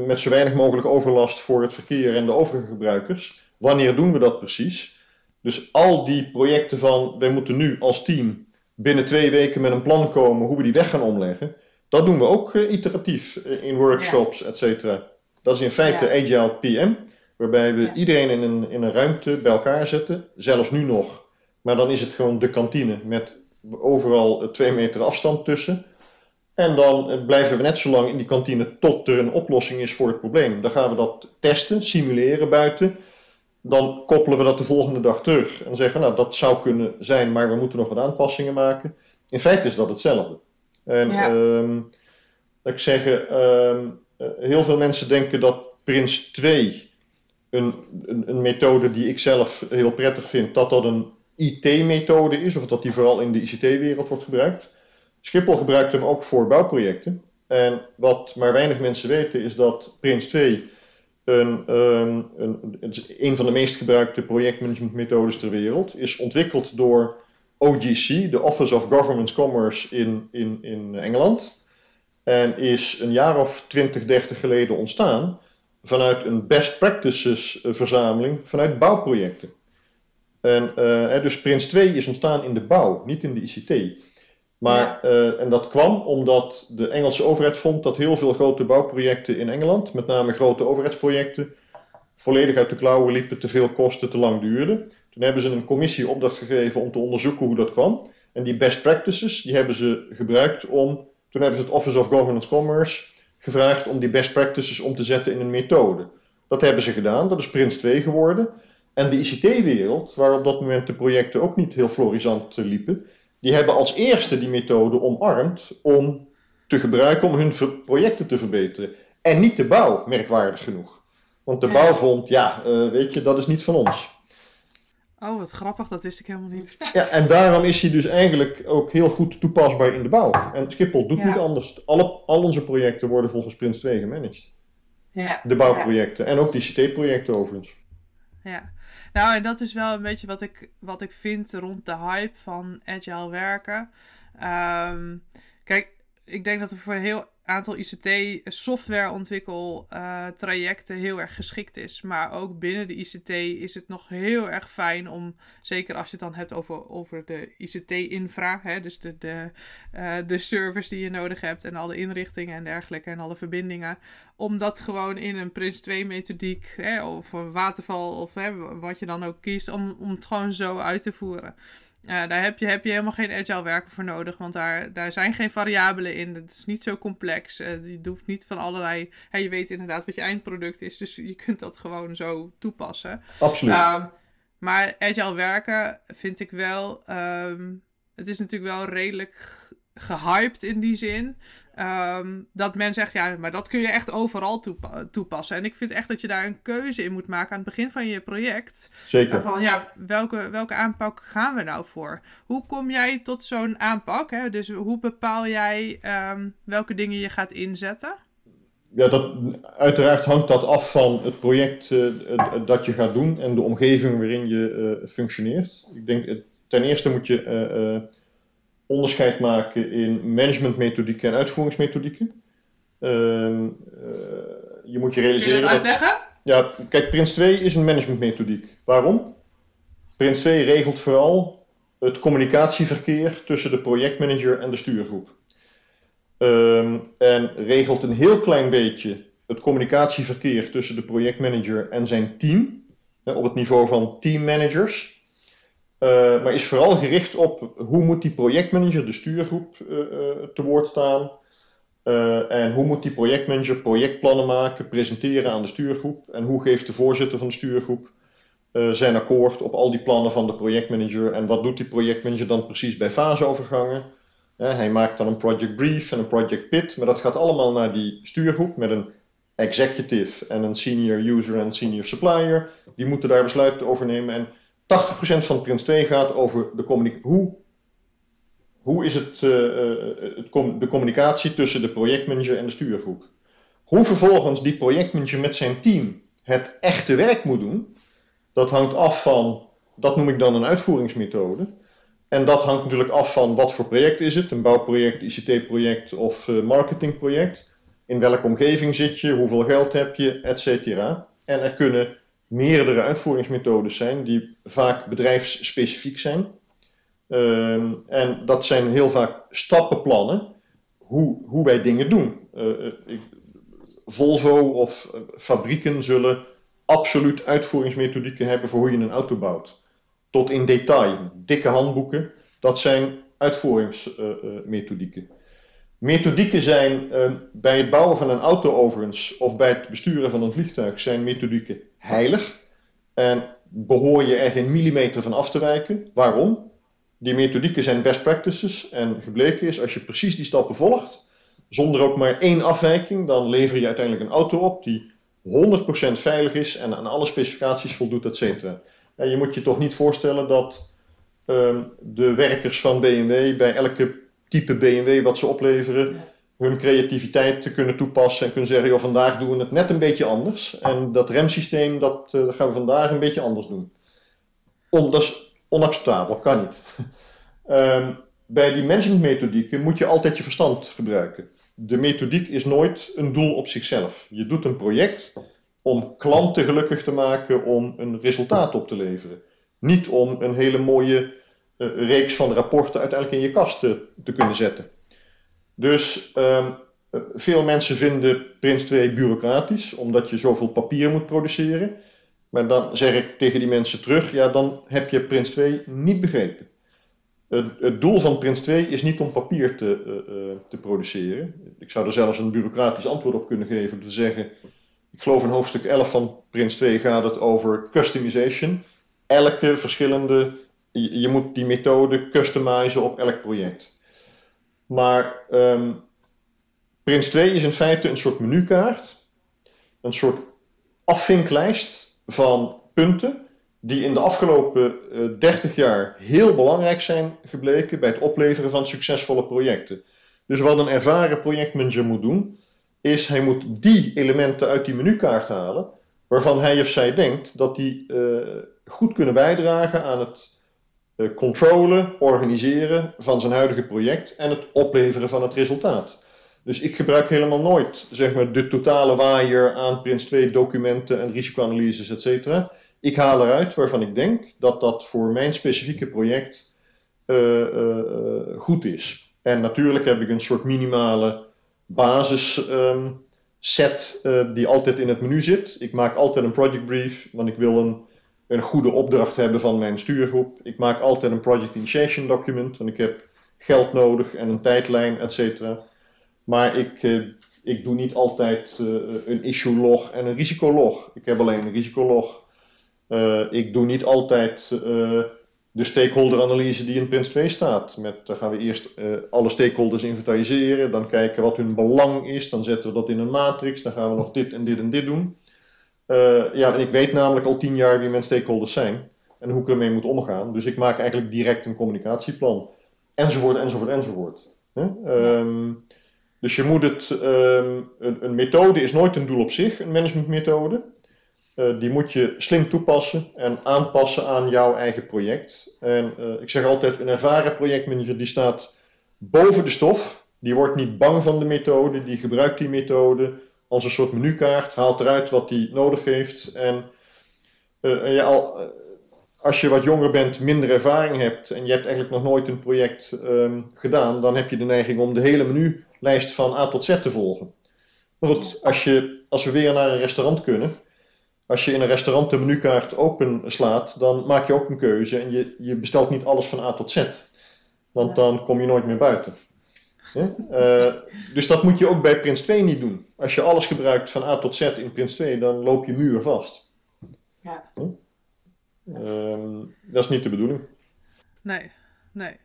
Met zo weinig mogelijk overlast voor het verkeer en de overige gebruikers. Wanneer doen we dat precies? Dus al die projecten van wij moeten nu als team binnen twee weken met een plan komen hoe we die weg gaan omleggen dat doen we ook uh, iteratief uh, in workshops, ja. et cetera. Dat is in feite ja. Agile PM, waarbij we ja. iedereen in een, in een ruimte bij elkaar zetten, zelfs nu nog. Maar dan is het gewoon de kantine met overal uh, twee meter afstand tussen. En dan blijven we net zo lang in die kantine tot er een oplossing is voor het probleem. Dan gaan we dat testen, simuleren buiten. Dan koppelen we dat de volgende dag terug en zeggen, nou dat zou kunnen zijn, maar we moeten nog wat aanpassingen maken. In feite is dat hetzelfde. En ja. um, ik zeggen, um, heel veel mensen denken dat Prins 2, een, een, een, methode die ik zelf heel prettig vind, dat dat een IT-methode is, of dat die vooral in de ICT-wereld wordt gebruikt. Schiphol gebruikt hem ook voor bouwprojecten. En wat maar weinig mensen weten is dat Prins 2 een, um, een, een van de meest gebruikte projectmanagementmethodes ter wereld is ontwikkeld door OGC, de Office of Government Commerce in, in, in Engeland. En is een jaar of 20, 30 geleden ontstaan vanuit een best practices eh, verzameling vanuit bouwprojecten. En uh, dus Prins 2 is ontstaan in de bouw, niet in de ICT. Maar, uh, en dat kwam omdat de Engelse overheid vond dat heel veel grote bouwprojecten in Engeland, met name grote overheidsprojecten, volledig uit de klauwen liepen, te veel kosten, te lang duurden. Toen hebben ze een commissie opdracht gegeven om te onderzoeken hoe dat kwam. En die best practices, die hebben ze gebruikt om, toen hebben ze het Office of Governance Commerce gevraagd om die best practices om te zetten in een methode. Dat hebben ze gedaan, dat is Prins 2 geworden. En de ICT-wereld, waar op dat moment de projecten ook niet heel florisant liepen, die hebben als eerste die methode omarmd om te gebruiken om hun projecten te verbeteren. En niet de bouw, merkwaardig genoeg. Want de bouw vond, ja, uh, weet je, dat is niet van ons. Oh, wat grappig, dat wist ik helemaal niet. Ja, en daarom is hij dus eigenlijk ook heel goed toepasbaar in de bouw. En Schiphol doet niet anders. Alle, al onze projecten worden volgens Prins 2 gemanaged. Ja. De bouwprojecten en ook die CT-projecten overigens. Ja, nou en dat is wel een beetje wat ik, wat ik vind rond de hype van agile werken. Um, kijk, ik denk dat er voor een heel aantal ICT-softwareontwikkel trajecten heel erg geschikt is. Maar ook binnen de ICT is het nog heel erg fijn om, zeker als je het dan hebt over, over de ICT-infra, dus de, de, uh, de servers die je nodig hebt en alle inrichtingen en dergelijke en alle verbindingen, om dat gewoon in een Prince 2 methodiek hè, of een waterval of hè, wat je dan ook kiest, om, om het gewoon zo uit te voeren. Uh, daar heb je, heb je helemaal geen agile werken voor nodig, want daar, daar zijn geen variabelen in. Het is niet zo complex. Uh, je hoeft niet van allerlei. Hey, je weet inderdaad wat je eindproduct is, dus je kunt dat gewoon zo toepassen. Absoluut. Um, maar agile werken vind ik wel. Um, het is natuurlijk wel redelijk gehyped in die zin. Ehm, dat men zegt, ja, maar dat kun je echt overal toepassen. En ik vind echt dat je daar een keuze in moet maken aan het begin van je project. Zeker. Van, ja, welke, welke aanpak gaan we nou voor? Hoe kom jij tot zo'n aanpak? Hè? Dus hoe bepaal jij um, welke dingen je gaat inzetten? Ja, dat, uiteraard hangt dat af van het project uh, dat je gaat doen en de omgeving waarin je uh, functioneert. Ik denk, ten eerste moet je uh, onderscheid maken in managementmethodieken en uitvoeringsmethodieken. Uh, uh, je moet je realiseren. Kun je dat uitleggen? ja, kijk, Prins 2 is een managementmethodiek. Waarom? Prins 2 regelt vooral het communicatieverkeer tussen de projectmanager en de stuurgroep. Um, en regelt een heel klein beetje het communicatieverkeer tussen de projectmanager en zijn team. Op het niveau van teammanagers. Uh, maar is vooral gericht op hoe moet die projectmanager de stuurgroep uh, te woord staan. en hoe moet die projectmanager projectplannen maken, presenteren aan de stuurgroep. En hoe geeft de voorzitter van de stuurgroep zijn akkoord op al die plannen van de projectmanager. En wat doet die projectmanager dan precies bij faseovergangen. hij maakt dan een project brief en een project pit. Maar dat gaat allemaal naar die stuurgroep met een executive en een senior user en senior supplier. Die moeten daar besluiten over nemen. En 80% van Prins 2 gaat over de communicatie. Hoe, hoe is het, uh, het de communicatie tussen de projectmanager en de stuurgroep? Hoe vervolgens die projectmanager met zijn team het echte werk moet doen, dat hangt af van, dat noem ik dan een uitvoeringsmethode. En dat hangt natuurlijk af van wat voor project is het, een bouwproject, ICT-project of uh, marketingproject. In welke omgeving zit je, hoeveel geld heb je, et cetera. En er kunnen meerdere uitvoeringsmethodes zijn die vaak bedrijfsspecifiek zijn. Uh, en dat zijn heel vaak stappenplannen hoe, hoe wij dingen doen. Uh, ik, Volvo of uh, fabrieken zullen absoluut uitvoeringsmethodieken hebben voor hoe je een auto bouwt. Tot in detail. Dikke handboeken, dat zijn uitvoeringsmethodieken. Methodieken zijn uh, bij het bouwen van een auto overigens, of bij het besturen van een vliegtuig, zijn methodieken heilig. En behoor je er geen millimeter van af te wijken. Waarom? Die methodieken zijn best practices en gebleken is, als je precies die stappen volgt, zonder ook maar één afwijking, dan lever je uiteindelijk een auto op die 100% veilig is en aan alle specificaties voldoet, et cetera. En je moet je toch niet voorstellen dat uh, de werkers van BMW bij elke type BMW wat ze opleveren, hun creativiteit te kunnen toepassen en kunnen zeggen, joh, vandaag doen we het net een beetje anders. En dat remsysteem, dat, uh, gaan we vandaag een beetje anders doen. On, dat is onacceptabel, kan niet. um, bij die managementmethodieken moet je altijd je verstand gebruiken. De methodiek is nooit een doel op zichzelf. Je doet een project om klanten gelukkig te maken, om een resultaat op te leveren. Niet om een hele mooie reeks van rapporten uiteindelijk in je kast te, kunnen zetten. Dus um, veel mensen vinden Prins 2 bureaucratisch, omdat je zoveel papier moet produceren. Maar dan zeg ik tegen die mensen terug, ja, dan heb je Prins 2 niet begrepen. Het, het doel van Prins 2 is niet om papier te, uh, te produceren. Ik zou er zelfs een bureaucratisch antwoord op kunnen geven, te zeggen, ik geloof in hoofdstuk 11 van Prins 2 gaat het over customization. Elke verschillende, je, moet die methode customizen op elk project. Maar um, Prins 2 is in feite een soort menukaart, een soort afvinklijst van punten die in de afgelopen uh, eh, 30 jaar heel belangrijk zijn gebleken bij het opleveren van succesvolle projecten. Dus wat een ervaren projectmanager moet doen, is hij moet die elementen uit die menukaart halen, waarvan hij of zij denkt dat die uh, goed kunnen bijdragen aan het uh, controlen, organiseren van zijn huidige project en het opleveren van het resultaat. Dus ik gebruik helemaal nooit zeg maar, de totale waaier aan Prins 2 documenten en risicoanalyses, et cetera. Ik haal eruit waarvan ik denk dat dat voor mijn specifieke project uh, uh, goed is. En natuurlijk heb ik een soort minimale basis um, set die altijd in het menu zit. Ik maak altijd een project brief, want ik wil een, een goede opdracht hebben van mijn stuurgroep. Ik maak altijd een project initiation document, want ik heb geld nodig en een tijdlijn, et cetera. Maar ik, uh, ik doe niet altijd uh, een issue log en een risicolog. Ik heb alleen een risicolog. Uh, ik doe niet altijd de stakeholder-analyse die in Prins 2 staat. Met, dan gaan we eerst alle stakeholders inventariseren, dan kijken wat hun belang is, dan zetten we dat in een matrix, dan gaan we nog dit en dit en dit doen. Ja, en ik weet namelijk al tien jaar wie mijn stakeholders zijn en hoe ik ermee moet omgaan. Dus ik maak eigenlijk direct een communicatieplan. Enzovoort, enzovoort, enzovoort. Um, dus je moet het, um, een, een, methode is nooit een doel op zich, een managementmethode. Uh, die moet je slim toepassen en aanpassen aan jouw eigen project. En uh, ik zeg altijd, een ervaren projectmanager die staat boven de stof. Die wordt niet bang van de methode, die gebruikt die methode als een soort menukaart, haalt eruit wat hij nodig heeft. En uh, ja, al, als je wat jonger bent, minder ervaring hebt en je hebt eigenlijk nog nooit een project um, gedaan, dan heb je de neiging om de hele menu lijst van A tot Z te volgen. Maar goed, als, je, als we weer naar een restaurant kunnen, als je in een restaurant de menukaart open slaat, dan maak je ook een keuze en je, je bestelt niet alles van A tot Z. Want dan kom je nooit meer buiten. Uh, dus dat moet je ook bij Prins 2 niet doen. Als je alles gebruikt van A tot Z in Prins 2, dan loop je muur vast. Ja. Uh, dat is niet de bedoeling. Nee, nee.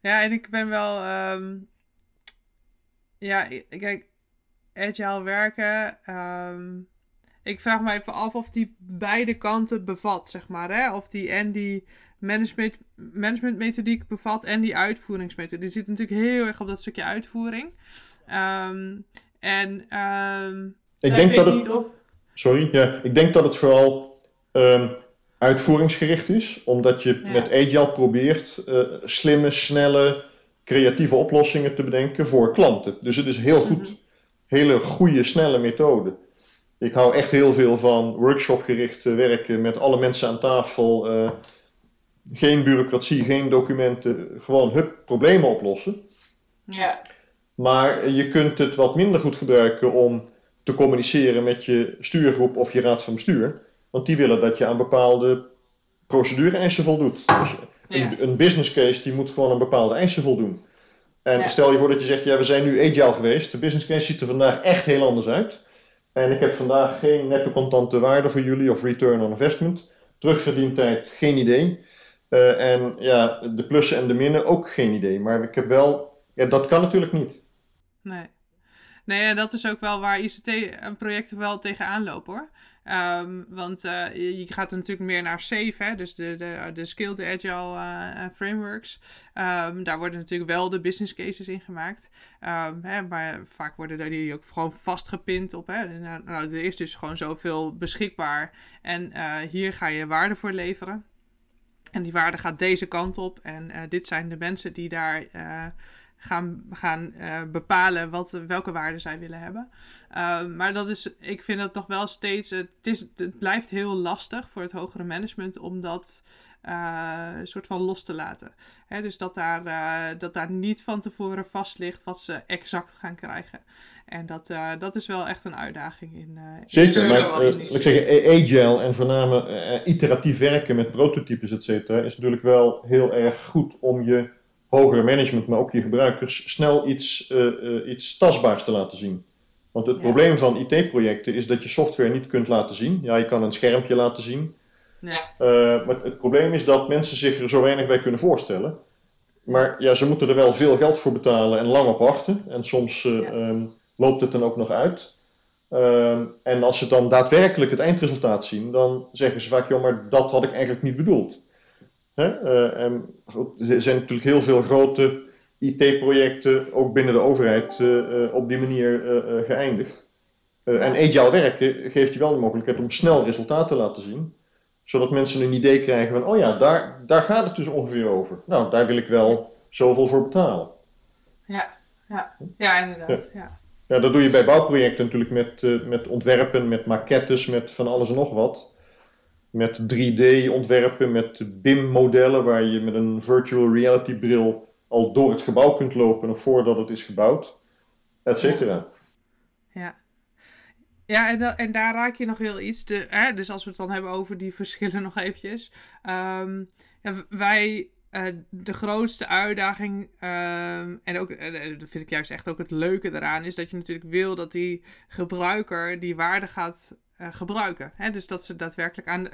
Ja, en ik ben wel. Um, ja, kijk, agile werken. Um, ik vraag me even af of die beide kanten bevat, zeg maar. Hè? Of die en die management, managementmethodiek bevat en die uitvoeringsmethode. Die zit natuurlijk heel erg op dat stukje uitvoering. Um, en um, ik denk dat het. Of... Sorry, ja, ik denk dat het vooral um, uitvoeringsgericht is, omdat je ja. met agile probeert uh, slimme, snelle creatieve oplossingen te bedenken voor klanten. Dus het is heel goed, mhm. hele goede, snelle methode. Ik hou echt heel veel van workshopgericht werken met alle mensen aan tafel. Uh, geen bureaucratie, geen documenten, gewoon hup, problemen oplossen. Ja. Maar je kunt het wat minder goed gebruiken om te communiceren met je stuurgroep of je raad van bestuur. Want die willen dat je aan bepaalde procedure-eisen voldoet. Dus een, een, business case die moet gewoon aan bepaalde eisen voldoen. En stel je voor dat je zegt, ja we zijn nu agile geweest. De business case ziet er vandaag echt heel anders uit. En ik heb vandaag geen netto contante waarde voor jullie of return on investment. Terugverdientijd, geen idee. Uh, en ja, de plussen en de minnen ook geen idee. Maar ik heb wel, ja, dat kan natuurlijk niet. Nee. Nee, dat is ook wel waar ICT-projecten wel tegenaan lopen hoor. Um, want uh, je gaat natuurlijk meer naar SAFe, hè, dus de, de, de Skilled Agile uh, frameworks. Um, daar worden natuurlijk wel de business cases in gemaakt. Um, hè, maar vaak worden die ook gewoon vastgepind op. Hè. Nou, nou, er is dus gewoon zoveel beschikbaar. En hier ga je waarde voor leveren. En die waarde gaat deze kant op. En dit zijn de mensen die daar gaan, gaan uh, bepalen wat, welke waarden zij willen hebben. Uh, maar dat is, ik vind dat nog wel steeds, het, is, het blijft heel lastig voor het hogere management om dat uh, soort van los te laten. Hè, dus dat daar, dat daar niet van tevoren vast ligt wat ze exact gaan krijgen. En dat, dat is wel echt een uitdaging in. Zeker, in maar ik zeg, agile en voornamelijk iteratief werken met prototypes, et cetera, is natuurlijk wel heel erg goed om je hogere management, maar ook je gebruikers, snel iets, iets tastbaars te laten zien. Want het probleem van IT-projecten is dat je software niet kunt laten zien. Ja, je kan een schermpje laten zien. Ja. Uh, maar het probleem is dat mensen zich er zo weinig bij kunnen voorstellen. Maar ja, ze moeten er wel veel geld voor betalen en lang op wachten. En soms ehm, loopt het dan ook nog uit. Ehm, en als ze dan daadwerkelijk het eindresultaat zien, dan zeggen ze vaak, joh, maar dat had ik eigenlijk niet bedoeld. Hè? Uh, en er zijn natuurlijk heel veel grote IT-projecten, ook binnen de overheid, uh, op die manier geëindigd. en agile werken geeft je wel de mogelijkheid om snel resultaten te laten zien, zodat mensen een idee krijgen van, oh ja, daar, daar gaat het dus ongeveer over. Nou, daar wil ik wel zoveel voor betalen. Ja, ja, ja inderdaad. Ja. Ja, dat doe je bij bouwprojecten natuurlijk met, uh, met ontwerpen, met maquettes, met van alles en nog wat. Met 3D-ontwerpen, met BIM-modellen waar je met een virtual reality bril al door het gebouw kunt lopen nog voordat het is gebouwd, et cetera. Ja. Ja, en, en, daar raak je nog heel iets. De, hè, dus als we het dan hebben over die verschillen nog eventjes. Um, ja, wij uh, de grootste uitdaging, ehm, en ook, uh, dat vind ik juist echt ook het leuke eraan, is dat je natuurlijk wil dat die gebruiker die waarde gaat gebruiken. Hè? Dus dat ze daadwerkelijk aan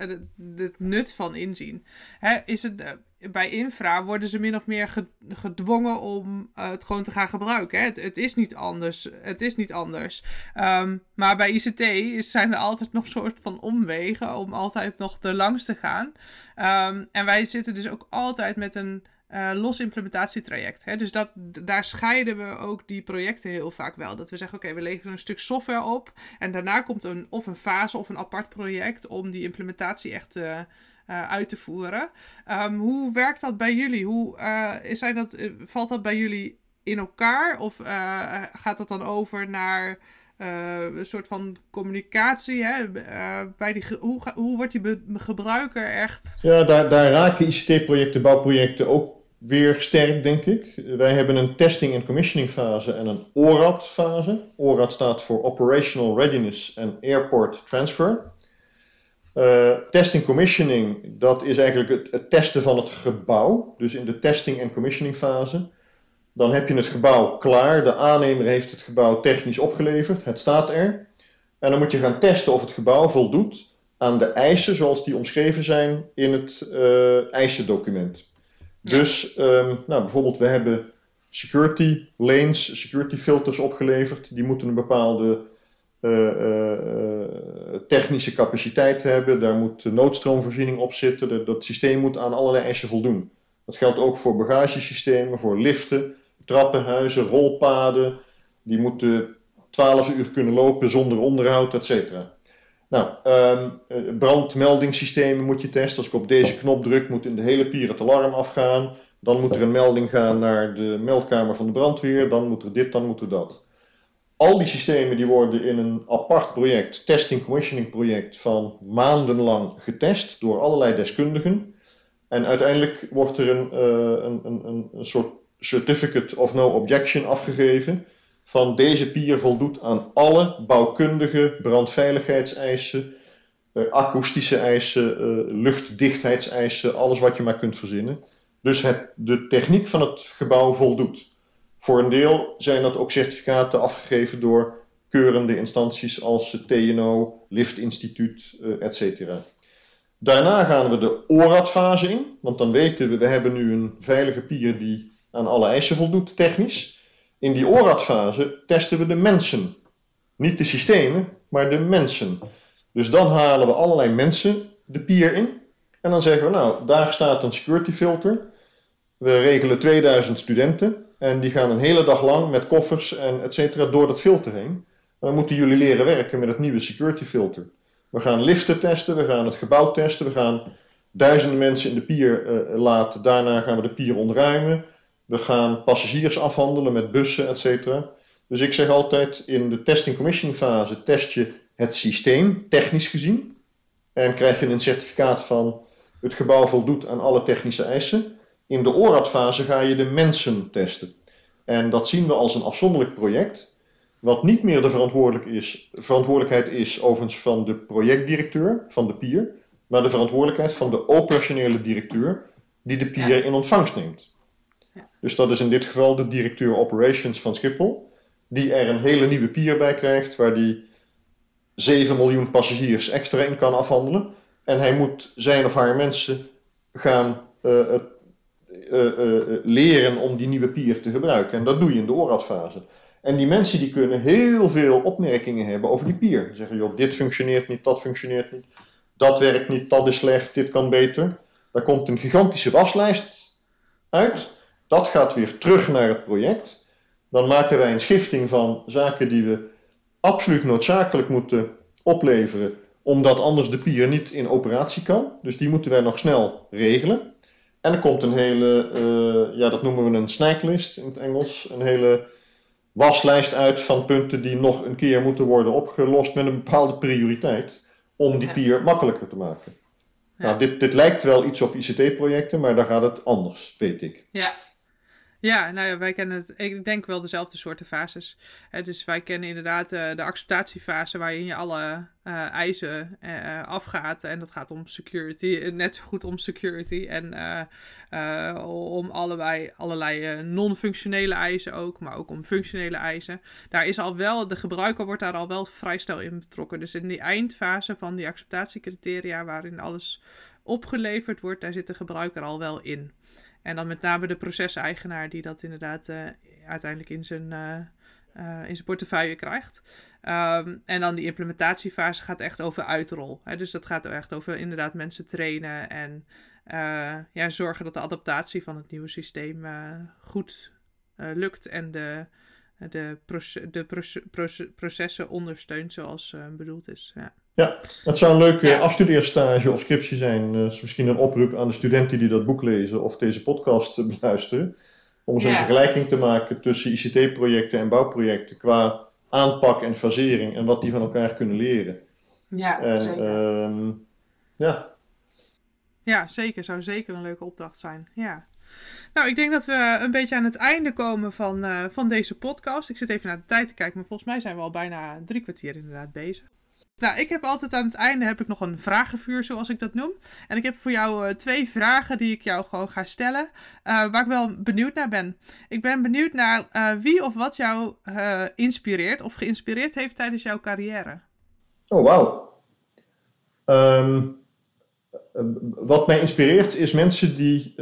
het nut van inzien. Hè? Is het, bij infra worden ze min of meer gedwongen om uh, het gewoon te gaan gebruiken. Hè? Het, is niet anders. Het is niet anders. Um, maar bij ICT is, zijn er altijd nog soort van omwegen om altijd nog te langs te gaan. Um, en wij zitten dus ook altijd met een uh, los implementatietraject. Hè? Dus dat, daar scheiden we ook die projecten heel vaak wel. Dat we zeggen, oké, we leveren een stuk software op. En daarna komt een, of een fase of een apart project om die implementatie echt uh, uh, uit te voeren. Um, hoe werkt dat bij jullie? Hoe, zijn dat, valt dat bij jullie in elkaar? Of gaat dat dan over naar... een soort van communicatie. Hè? bij die, hoe, hoe wordt die gebruiker echt. Ja, daar, daar raken ICT-projecten, bouwprojecten ook weer sterk, denk ik. Wij hebben een testing en commissioning fase en een ORAD fase. ORAD staat voor Operational Readiness and Airport Transfer. Uh, testing commissioning, dat is eigenlijk het, testen van het gebouw. Dus in de testing en commissioning fase. Dan heb je het gebouw klaar. De aannemer heeft het gebouw technisch opgeleverd. Het staat er. En dan moet je gaan testen of het gebouw voldoet aan de eisen zoals die omschreven zijn in het uh, eisendocument. Dus um, nou, bijvoorbeeld, we hebben security lanes, security filters opgeleverd. Die moeten een bepaalde technische capaciteit hebben. Daar moet noodstroomvoorziening op zitten. Dat, systeem moet aan allerlei eisen voldoen. Dat geldt ook voor bagagesystemen, voor liften, trappenhuizen, rolpaden. Die moeten 12 uur kunnen lopen zonder onderhoud, et cetera. Nou, um, brandmeldingssystemen moet je testen. Als ik op deze knop druk, moet in de hele pier het alarm afgaan. Dan moet er een melding gaan naar de meldkamer van de brandweer. Dan moet er dit, dan moet er dat. Al die systemen die worden in een apart project, testing commissioning project, van maandenlang getest door allerlei deskundigen. En uiteindelijk wordt er een, uh, een, een, een soort certificate of no objection afgegeven van deze pier voldoet aan alle bouwkundige brandveiligheidseisen, uh, akoestische eisen, uh, luchtdichtheidseisen, alles wat je maar kunt verzinnen. Dus het, de techniek van het gebouw voldoet. Voor een deel zijn dat ook certificaten afgegeven door keurende instanties als TNO, Liftinstituut, uh, etc. Daarna gaan we de ORAD-fase in, want dan weten we, we hebben nu een veilige pier die aan alle eisen voldoet technisch. In die ORAD-fase testen we de mensen. Niet de systemen, maar de mensen. Dus dan halen we allerlei mensen de pier in. En dan zeggen we, nou, daar staat een security filter. We regelen 2000 studenten. En die gaan een hele dag lang met koffers en et cetera door dat filter heen. En dan moeten jullie leren werken met het nieuwe security filter. We gaan liften testen, we gaan het gebouw testen, we gaan duizenden mensen in de pier uh, laten. Daarna gaan we de pier ontruimen. We gaan passagiers afhandelen met bussen, et cetera. Dus ik zeg altijd, in de testing commissioning fase test je het systeem, technisch gezien. En krijg je een certificaat van het gebouw voldoet aan alle technische eisen. In de ORAD-fase ga je de mensen testen. En dat zien we als een afzonderlijk project, wat niet meer de verantwoordelijk is, verantwoordelijkheid is overigens van de projectdirecteur, van de PIR, maar de verantwoordelijkheid van de operationele directeur die de PIR in ontvangst neemt. Dus dat is in dit geval de directeur operations van Schiphol, die er een hele nieuwe pier bij krijgt, waar die 7 miljoen passagiers extra in kan afhandelen. En hij moet zijn of haar mensen gaan uh, leren om die nieuwe pier te gebruiken. En dat doe je in de ORAD-fase. En die mensen die kunnen heel veel opmerkingen hebben over die pier. Zeggen, joh, dit functioneert niet, dat functioneert niet, dat werkt niet, dat is slecht, dit kan beter. Daar komt een gigantische waslijst uit. Dat gaat weer terug naar het project. Dan maken wij een schifting van zaken die we absoluut noodzakelijk moeten opleveren, omdat anders de pier niet in operatie kan. Dus die moeten wij nog snel regelen. En er komt een hele, uh, ja, dat noemen we een snacklist in het Engels, een hele waslijst uit van punten die nog een keer moeten worden opgelost met een bepaalde prioriteit om die pier makkelijker te maken. Nou, dit, dit lijkt wel iets op ICT-projecten, maar daar gaat het anders, weet ik. Ja, ja, nou ja, wij kennen het, ik denk wel dezelfde soorten fases. dus wij kennen inderdaad uh, de acceptatiefase waarin je alle uh, eisen uh, afgaat. En dat gaat om security, net zo goed om security. En om allerlei non-functionele eisen ook, maar ook om functionele eisen. Daar is al wel, de gebruiker wordt daar al wel vrij snel in betrokken. Dus in die eindfase van die acceptatiecriteria, waarin alles opgeleverd wordt, daar zit de gebruiker al wel in. En dan met name de proceseigenaar die dat inderdaad uh, uiteindelijk in zijn, uh, uh, in zijn portefeuille krijgt. Um, en dan die implementatiefase gaat echt over uitrol. Hè? Dus dat gaat echt over inderdaad mensen trainen en ja, zorgen dat de adaptatie van het nieuwe systeem goed lukt en de, de, de proce proce processen ondersteunt zoals bedoeld is. Ja. Ja, het zou een leuke ja. afstudeerstage of scriptie zijn. Uh, misschien een oproep aan de studenten die dat boek lezen of deze podcast beluisteren. Om zo'n ja. vergelijking te maken tussen ICT-projecten en bouwprojecten qua aanpak en fasering en wat die van elkaar kunnen leren. Ja, en, zeker. Uh, ja. ja, zeker. Zou zeker een leuke opdracht zijn. Ja. Nou, ik denk dat we een beetje aan het einde komen van, uh, van deze podcast. Ik zit even naar de tijd te kijken, maar volgens mij zijn we al bijna drie kwartier inderdaad bezig. Nou, ik heb altijd aan het einde heb ik nog een vragenvuur, zoals ik dat noem. En ik heb voor jou uh, twee vragen die ik jou gewoon ga stellen, uh, waar ik wel benieuwd naar ben. Ik ben benieuwd naar uh, wie of wat jou inspireert of geïnspireerd heeft tijdens jouw carrière. Oh, wauw. Um, wat mij inspireert is mensen die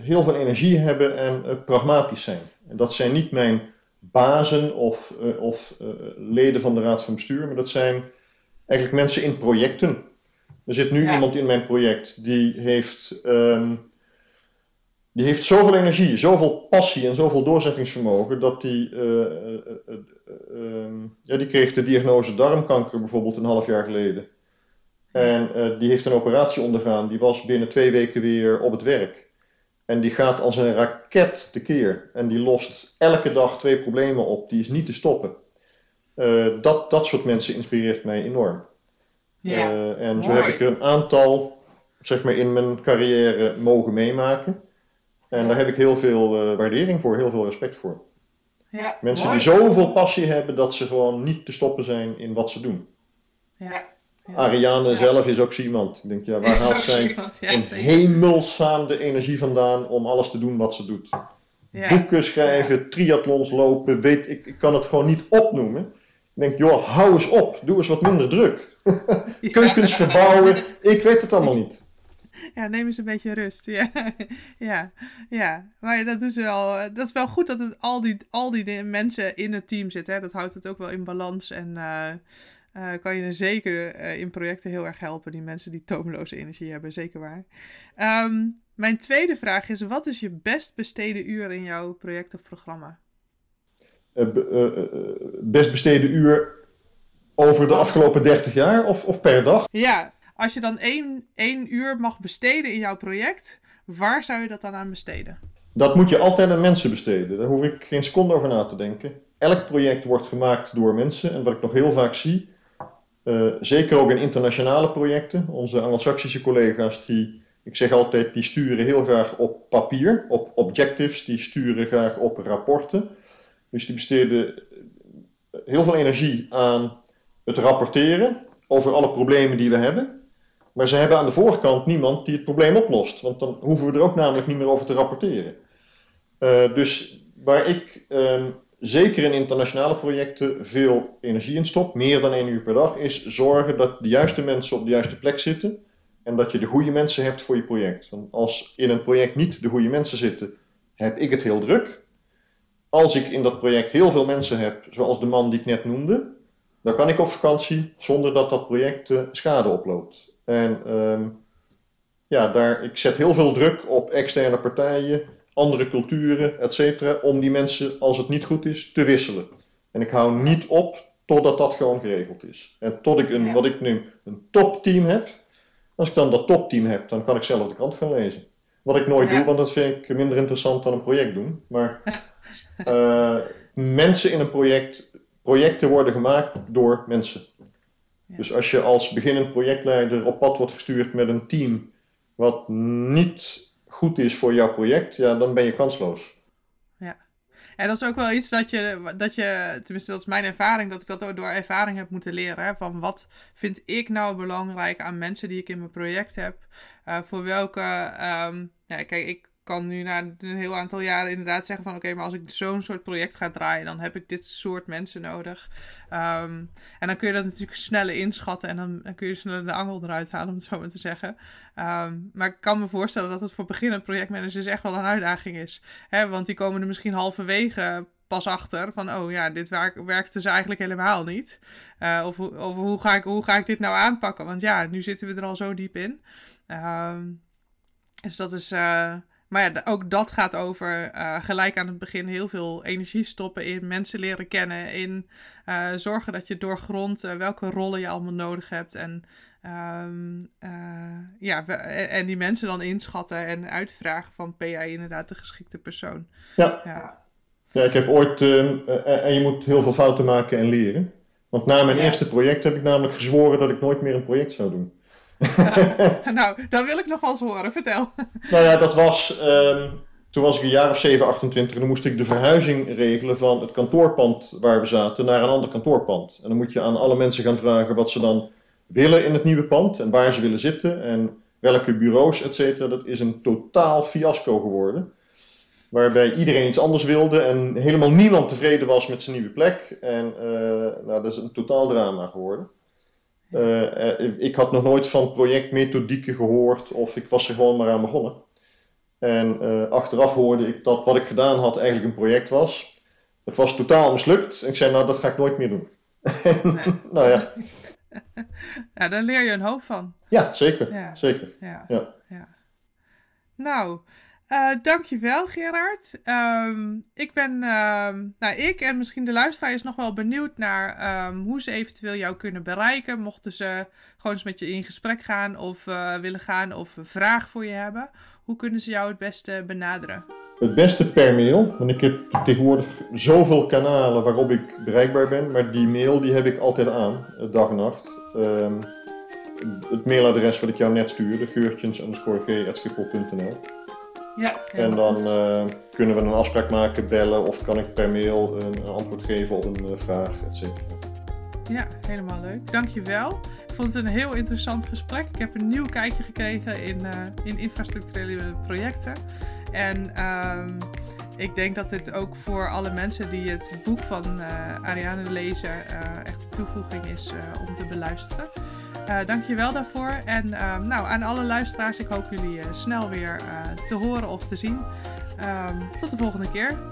heel veel energie hebben en pragmatisch zijn. En dat zijn niet mijn bazen of, uh, of uh, leden van de raad van bestuur, maar dat zijn eigenlijk mensen in projecten. Er zit nu ja. iemand in mijn project die heeft, um, die heeft zoveel energie, zoveel passie en zoveel doorzettingsvermogen dat die, uh, um, ja, die kreeg de diagnose darmkanker bijvoorbeeld een half jaar geleden. En die heeft een operatie ondergaan, die was binnen twee weken weer op het werk. En die gaat als een raket tekeer. En die lost elke dag twee problemen op. Die is niet te stoppen. Uh, dat, dat soort mensen inspireert mij enorm. Ja, uh, en mooi. zo heb ik er een aantal zeg maar, in mijn carrière mogen meemaken. En daar heb ik heel veel uh, waardering voor, heel veel respect voor. Ja, mensen mooi. die zoveel passie hebben dat ze gewoon niet te stoppen zijn in wat ze doen. Ja. Ja. Ariane ja. zelf is ook iemand. Ik denk, ja, waar haalt zij ja, in hemelsnaam de energie vandaan om alles te doen wat ze doet? Boeken schrijven, triathlons lopen, weet, ik, ik kan het gewoon niet opnoemen. Ik denk, joh, hou eens op, doe eens wat minder druk. Keukens verbouwen, ik weet het allemaal niet. Ja, neem eens een beetje rust. Ja, ja, ja. maar dat is, wel, dat is wel goed dat het al die, al die mensen in het team zitten. Hè? Dat houdt het ook wel in balans en... Uh, uh, kan je er zeker uh, in projecten heel erg helpen. Die mensen die tomeloze energie hebben, zeker waar. Um, mijn tweede vraag is: wat is je best besteden uur in jouw project of programma? Uh, best besteden uur over de afgelopen 30 jaar of, of per dag? Ja, als je dan één, één uur mag besteden in jouw project, waar zou je dat dan aan besteden? Dat moet je altijd aan mensen besteden. Daar hoef ik geen seconde over na te denken. Elk project wordt gemaakt door mensen. En wat ik nog heel vaak zie, uh, zeker ook in internationale projecten. Onze Anglo-Saxische collega's, die, ik zeg altijd, die sturen heel graag op papier, op objectives, die sturen graag op rapporten. Dus die besteden heel veel energie aan het rapporteren over alle problemen die we hebben. Maar ze hebben aan de voorkant niemand die het probleem oplost, want dan hoeven we er ook namelijk niet meer over te rapporteren. Uh, dus waar ik uh, zeker in internationale projecten veel energie in stopt, meer dan één uur per dag, is zorgen dat de juiste mensen op de juiste plek zitten, en dat je de goede mensen hebt voor je project. Want als in een project niet de goede mensen zitten, heb ik het heel druk. Als ik in dat project heel veel mensen heb, zoals de man die ik net noemde, dan kan ik op vakantie zonder dat dat project uh, schade oploopt. En ehm, ja, daar, ik zet heel veel druk op externe partijen, andere culturen, et cetera, om die mensen, als het niet goed is, te wisselen. En ik hou niet op totdat dat gewoon geregeld is. En tot ik een, wat ik noem, een topteam heb. Als ik dan dat topteam heb, dan kan ik zelf de krant gaan lezen. Wat ik nooit doe, want dat vind ik minder interessant dan een project doen. Maar uh, mensen in een project, projecten worden gemaakt door mensen. Dus als je als beginnend projectleider op pad wordt gestuurd met een team wat niet goed is voor jouw project, ja, dan ben je kansloos. Ja. En dat is ook wel iets dat je, dat je, tenminste dat is mijn ervaring, dat ik dat door ervaring heb moeten leren. Hè, van wat vind ik nou belangrijk aan mensen die ik in mijn project heb? Uh, voor welke, um, ja, kijk, ik kan nu na een heel aantal jaren inderdaad zeggen van oké, maar als ik zo'n soort project ga draaien, dan heb ik dit soort mensen nodig. Um, en dan kun je dat natuurlijk sneller inschatten en dan, dan, kun je sneller de angel eruit halen, om het zo maar te zeggen. Um, maar ik kan me voorstellen dat het voor beginnende projectmanagers echt wel een uitdaging is. Hè? Want die komen er misschien halverwege pas achter van, oh ja, dit werk, werkt dus eigenlijk helemaal niet. Uh, of of hoe, ga ik, hoe ga ik dit nou aanpakken? Want ja, nu zitten we er al zo diep in. Um, dus dat is, uh, maar ja, ook dat gaat over uh, gelijk aan het begin heel veel energie stoppen in mensen leren kennen. In uh, zorgen dat je doorgrondt uh, welke rollen je allemaal nodig hebt. En, um, ja, en die mensen dan inschatten en uitvragen van ben jij inderdaad de geschikte persoon. Ja, ja. ja ik heb ooit, en je moet heel veel fouten maken en leren. Want na mijn eerste project heb ik namelijk gezworen dat ik nooit meer een project zou doen. nou, dan wil ik nog wel eens horen. Vertel. nou ja, dat was. Um, toen was ik een jaar of 7, 28 en dan moest ik de verhuizing regelen van het kantoorpand waar we zaten naar een ander kantoorpand. En dan moet je aan alle mensen gaan vragen wat ze dan willen in het nieuwe pand en waar ze willen zitten en welke bureaus, et cetera. Dat is een totaal fiasco geworden. Waarbij iedereen iets anders wilde en helemaal niemand tevreden was met zijn nieuwe plek. En uh, nou, dat is een totaal drama geworden. Uh, ik had nog nooit van projectmethodieken gehoord of ik was er gewoon maar aan begonnen. En uh, achteraf hoorde ik dat wat ik gedaan had eigenlijk een project was. Het was totaal mislukt. En ik zei, nou dat ga ik nooit meer doen. Nee. nou ja. ja, daar leer je een hoop van. Ja, zeker. Ja. zeker. Ja. ja. ja. Nou, uh, dankjewel Gerard. Um, ik ben, uh, nou ik en misschien de luisteraar is nog wel benieuwd naar um, hoe ze eventueel jou kunnen bereiken. Mochten ze gewoon eens met je in gesprek gaan of uh, willen gaan of een vraag voor je hebben. Hoe kunnen ze jou het beste benaderen? Het beste per mail, want ik heb tegenwoordig zoveel kanalen waarop ik bereikbaar ben. Maar die mail die heb ik altijd aan, dag en nacht. Het mailadres wat ik jou net stuurde, geurtjens_v.schiphol.nl ja, en dan uh, kunnen we een afspraak maken, bellen of kan ik per mail een, antwoord geven op een uh, vraag, et cetera. Ja, helemaal leuk. Dankjewel. Ik vond het een heel interessant gesprek. Ik heb een nieuw kijkje gekregen in, uh, in infrastructurele projecten. En um, ik denk dat dit ook voor alle mensen die het boek van Ariane lezen echt een toevoeging is om te beluisteren. Dank je wel daarvoor. En uh, nou, aan alle luisteraars, ik hoop jullie uh, snel weer te horen of te zien. Ehm, tot de volgende keer.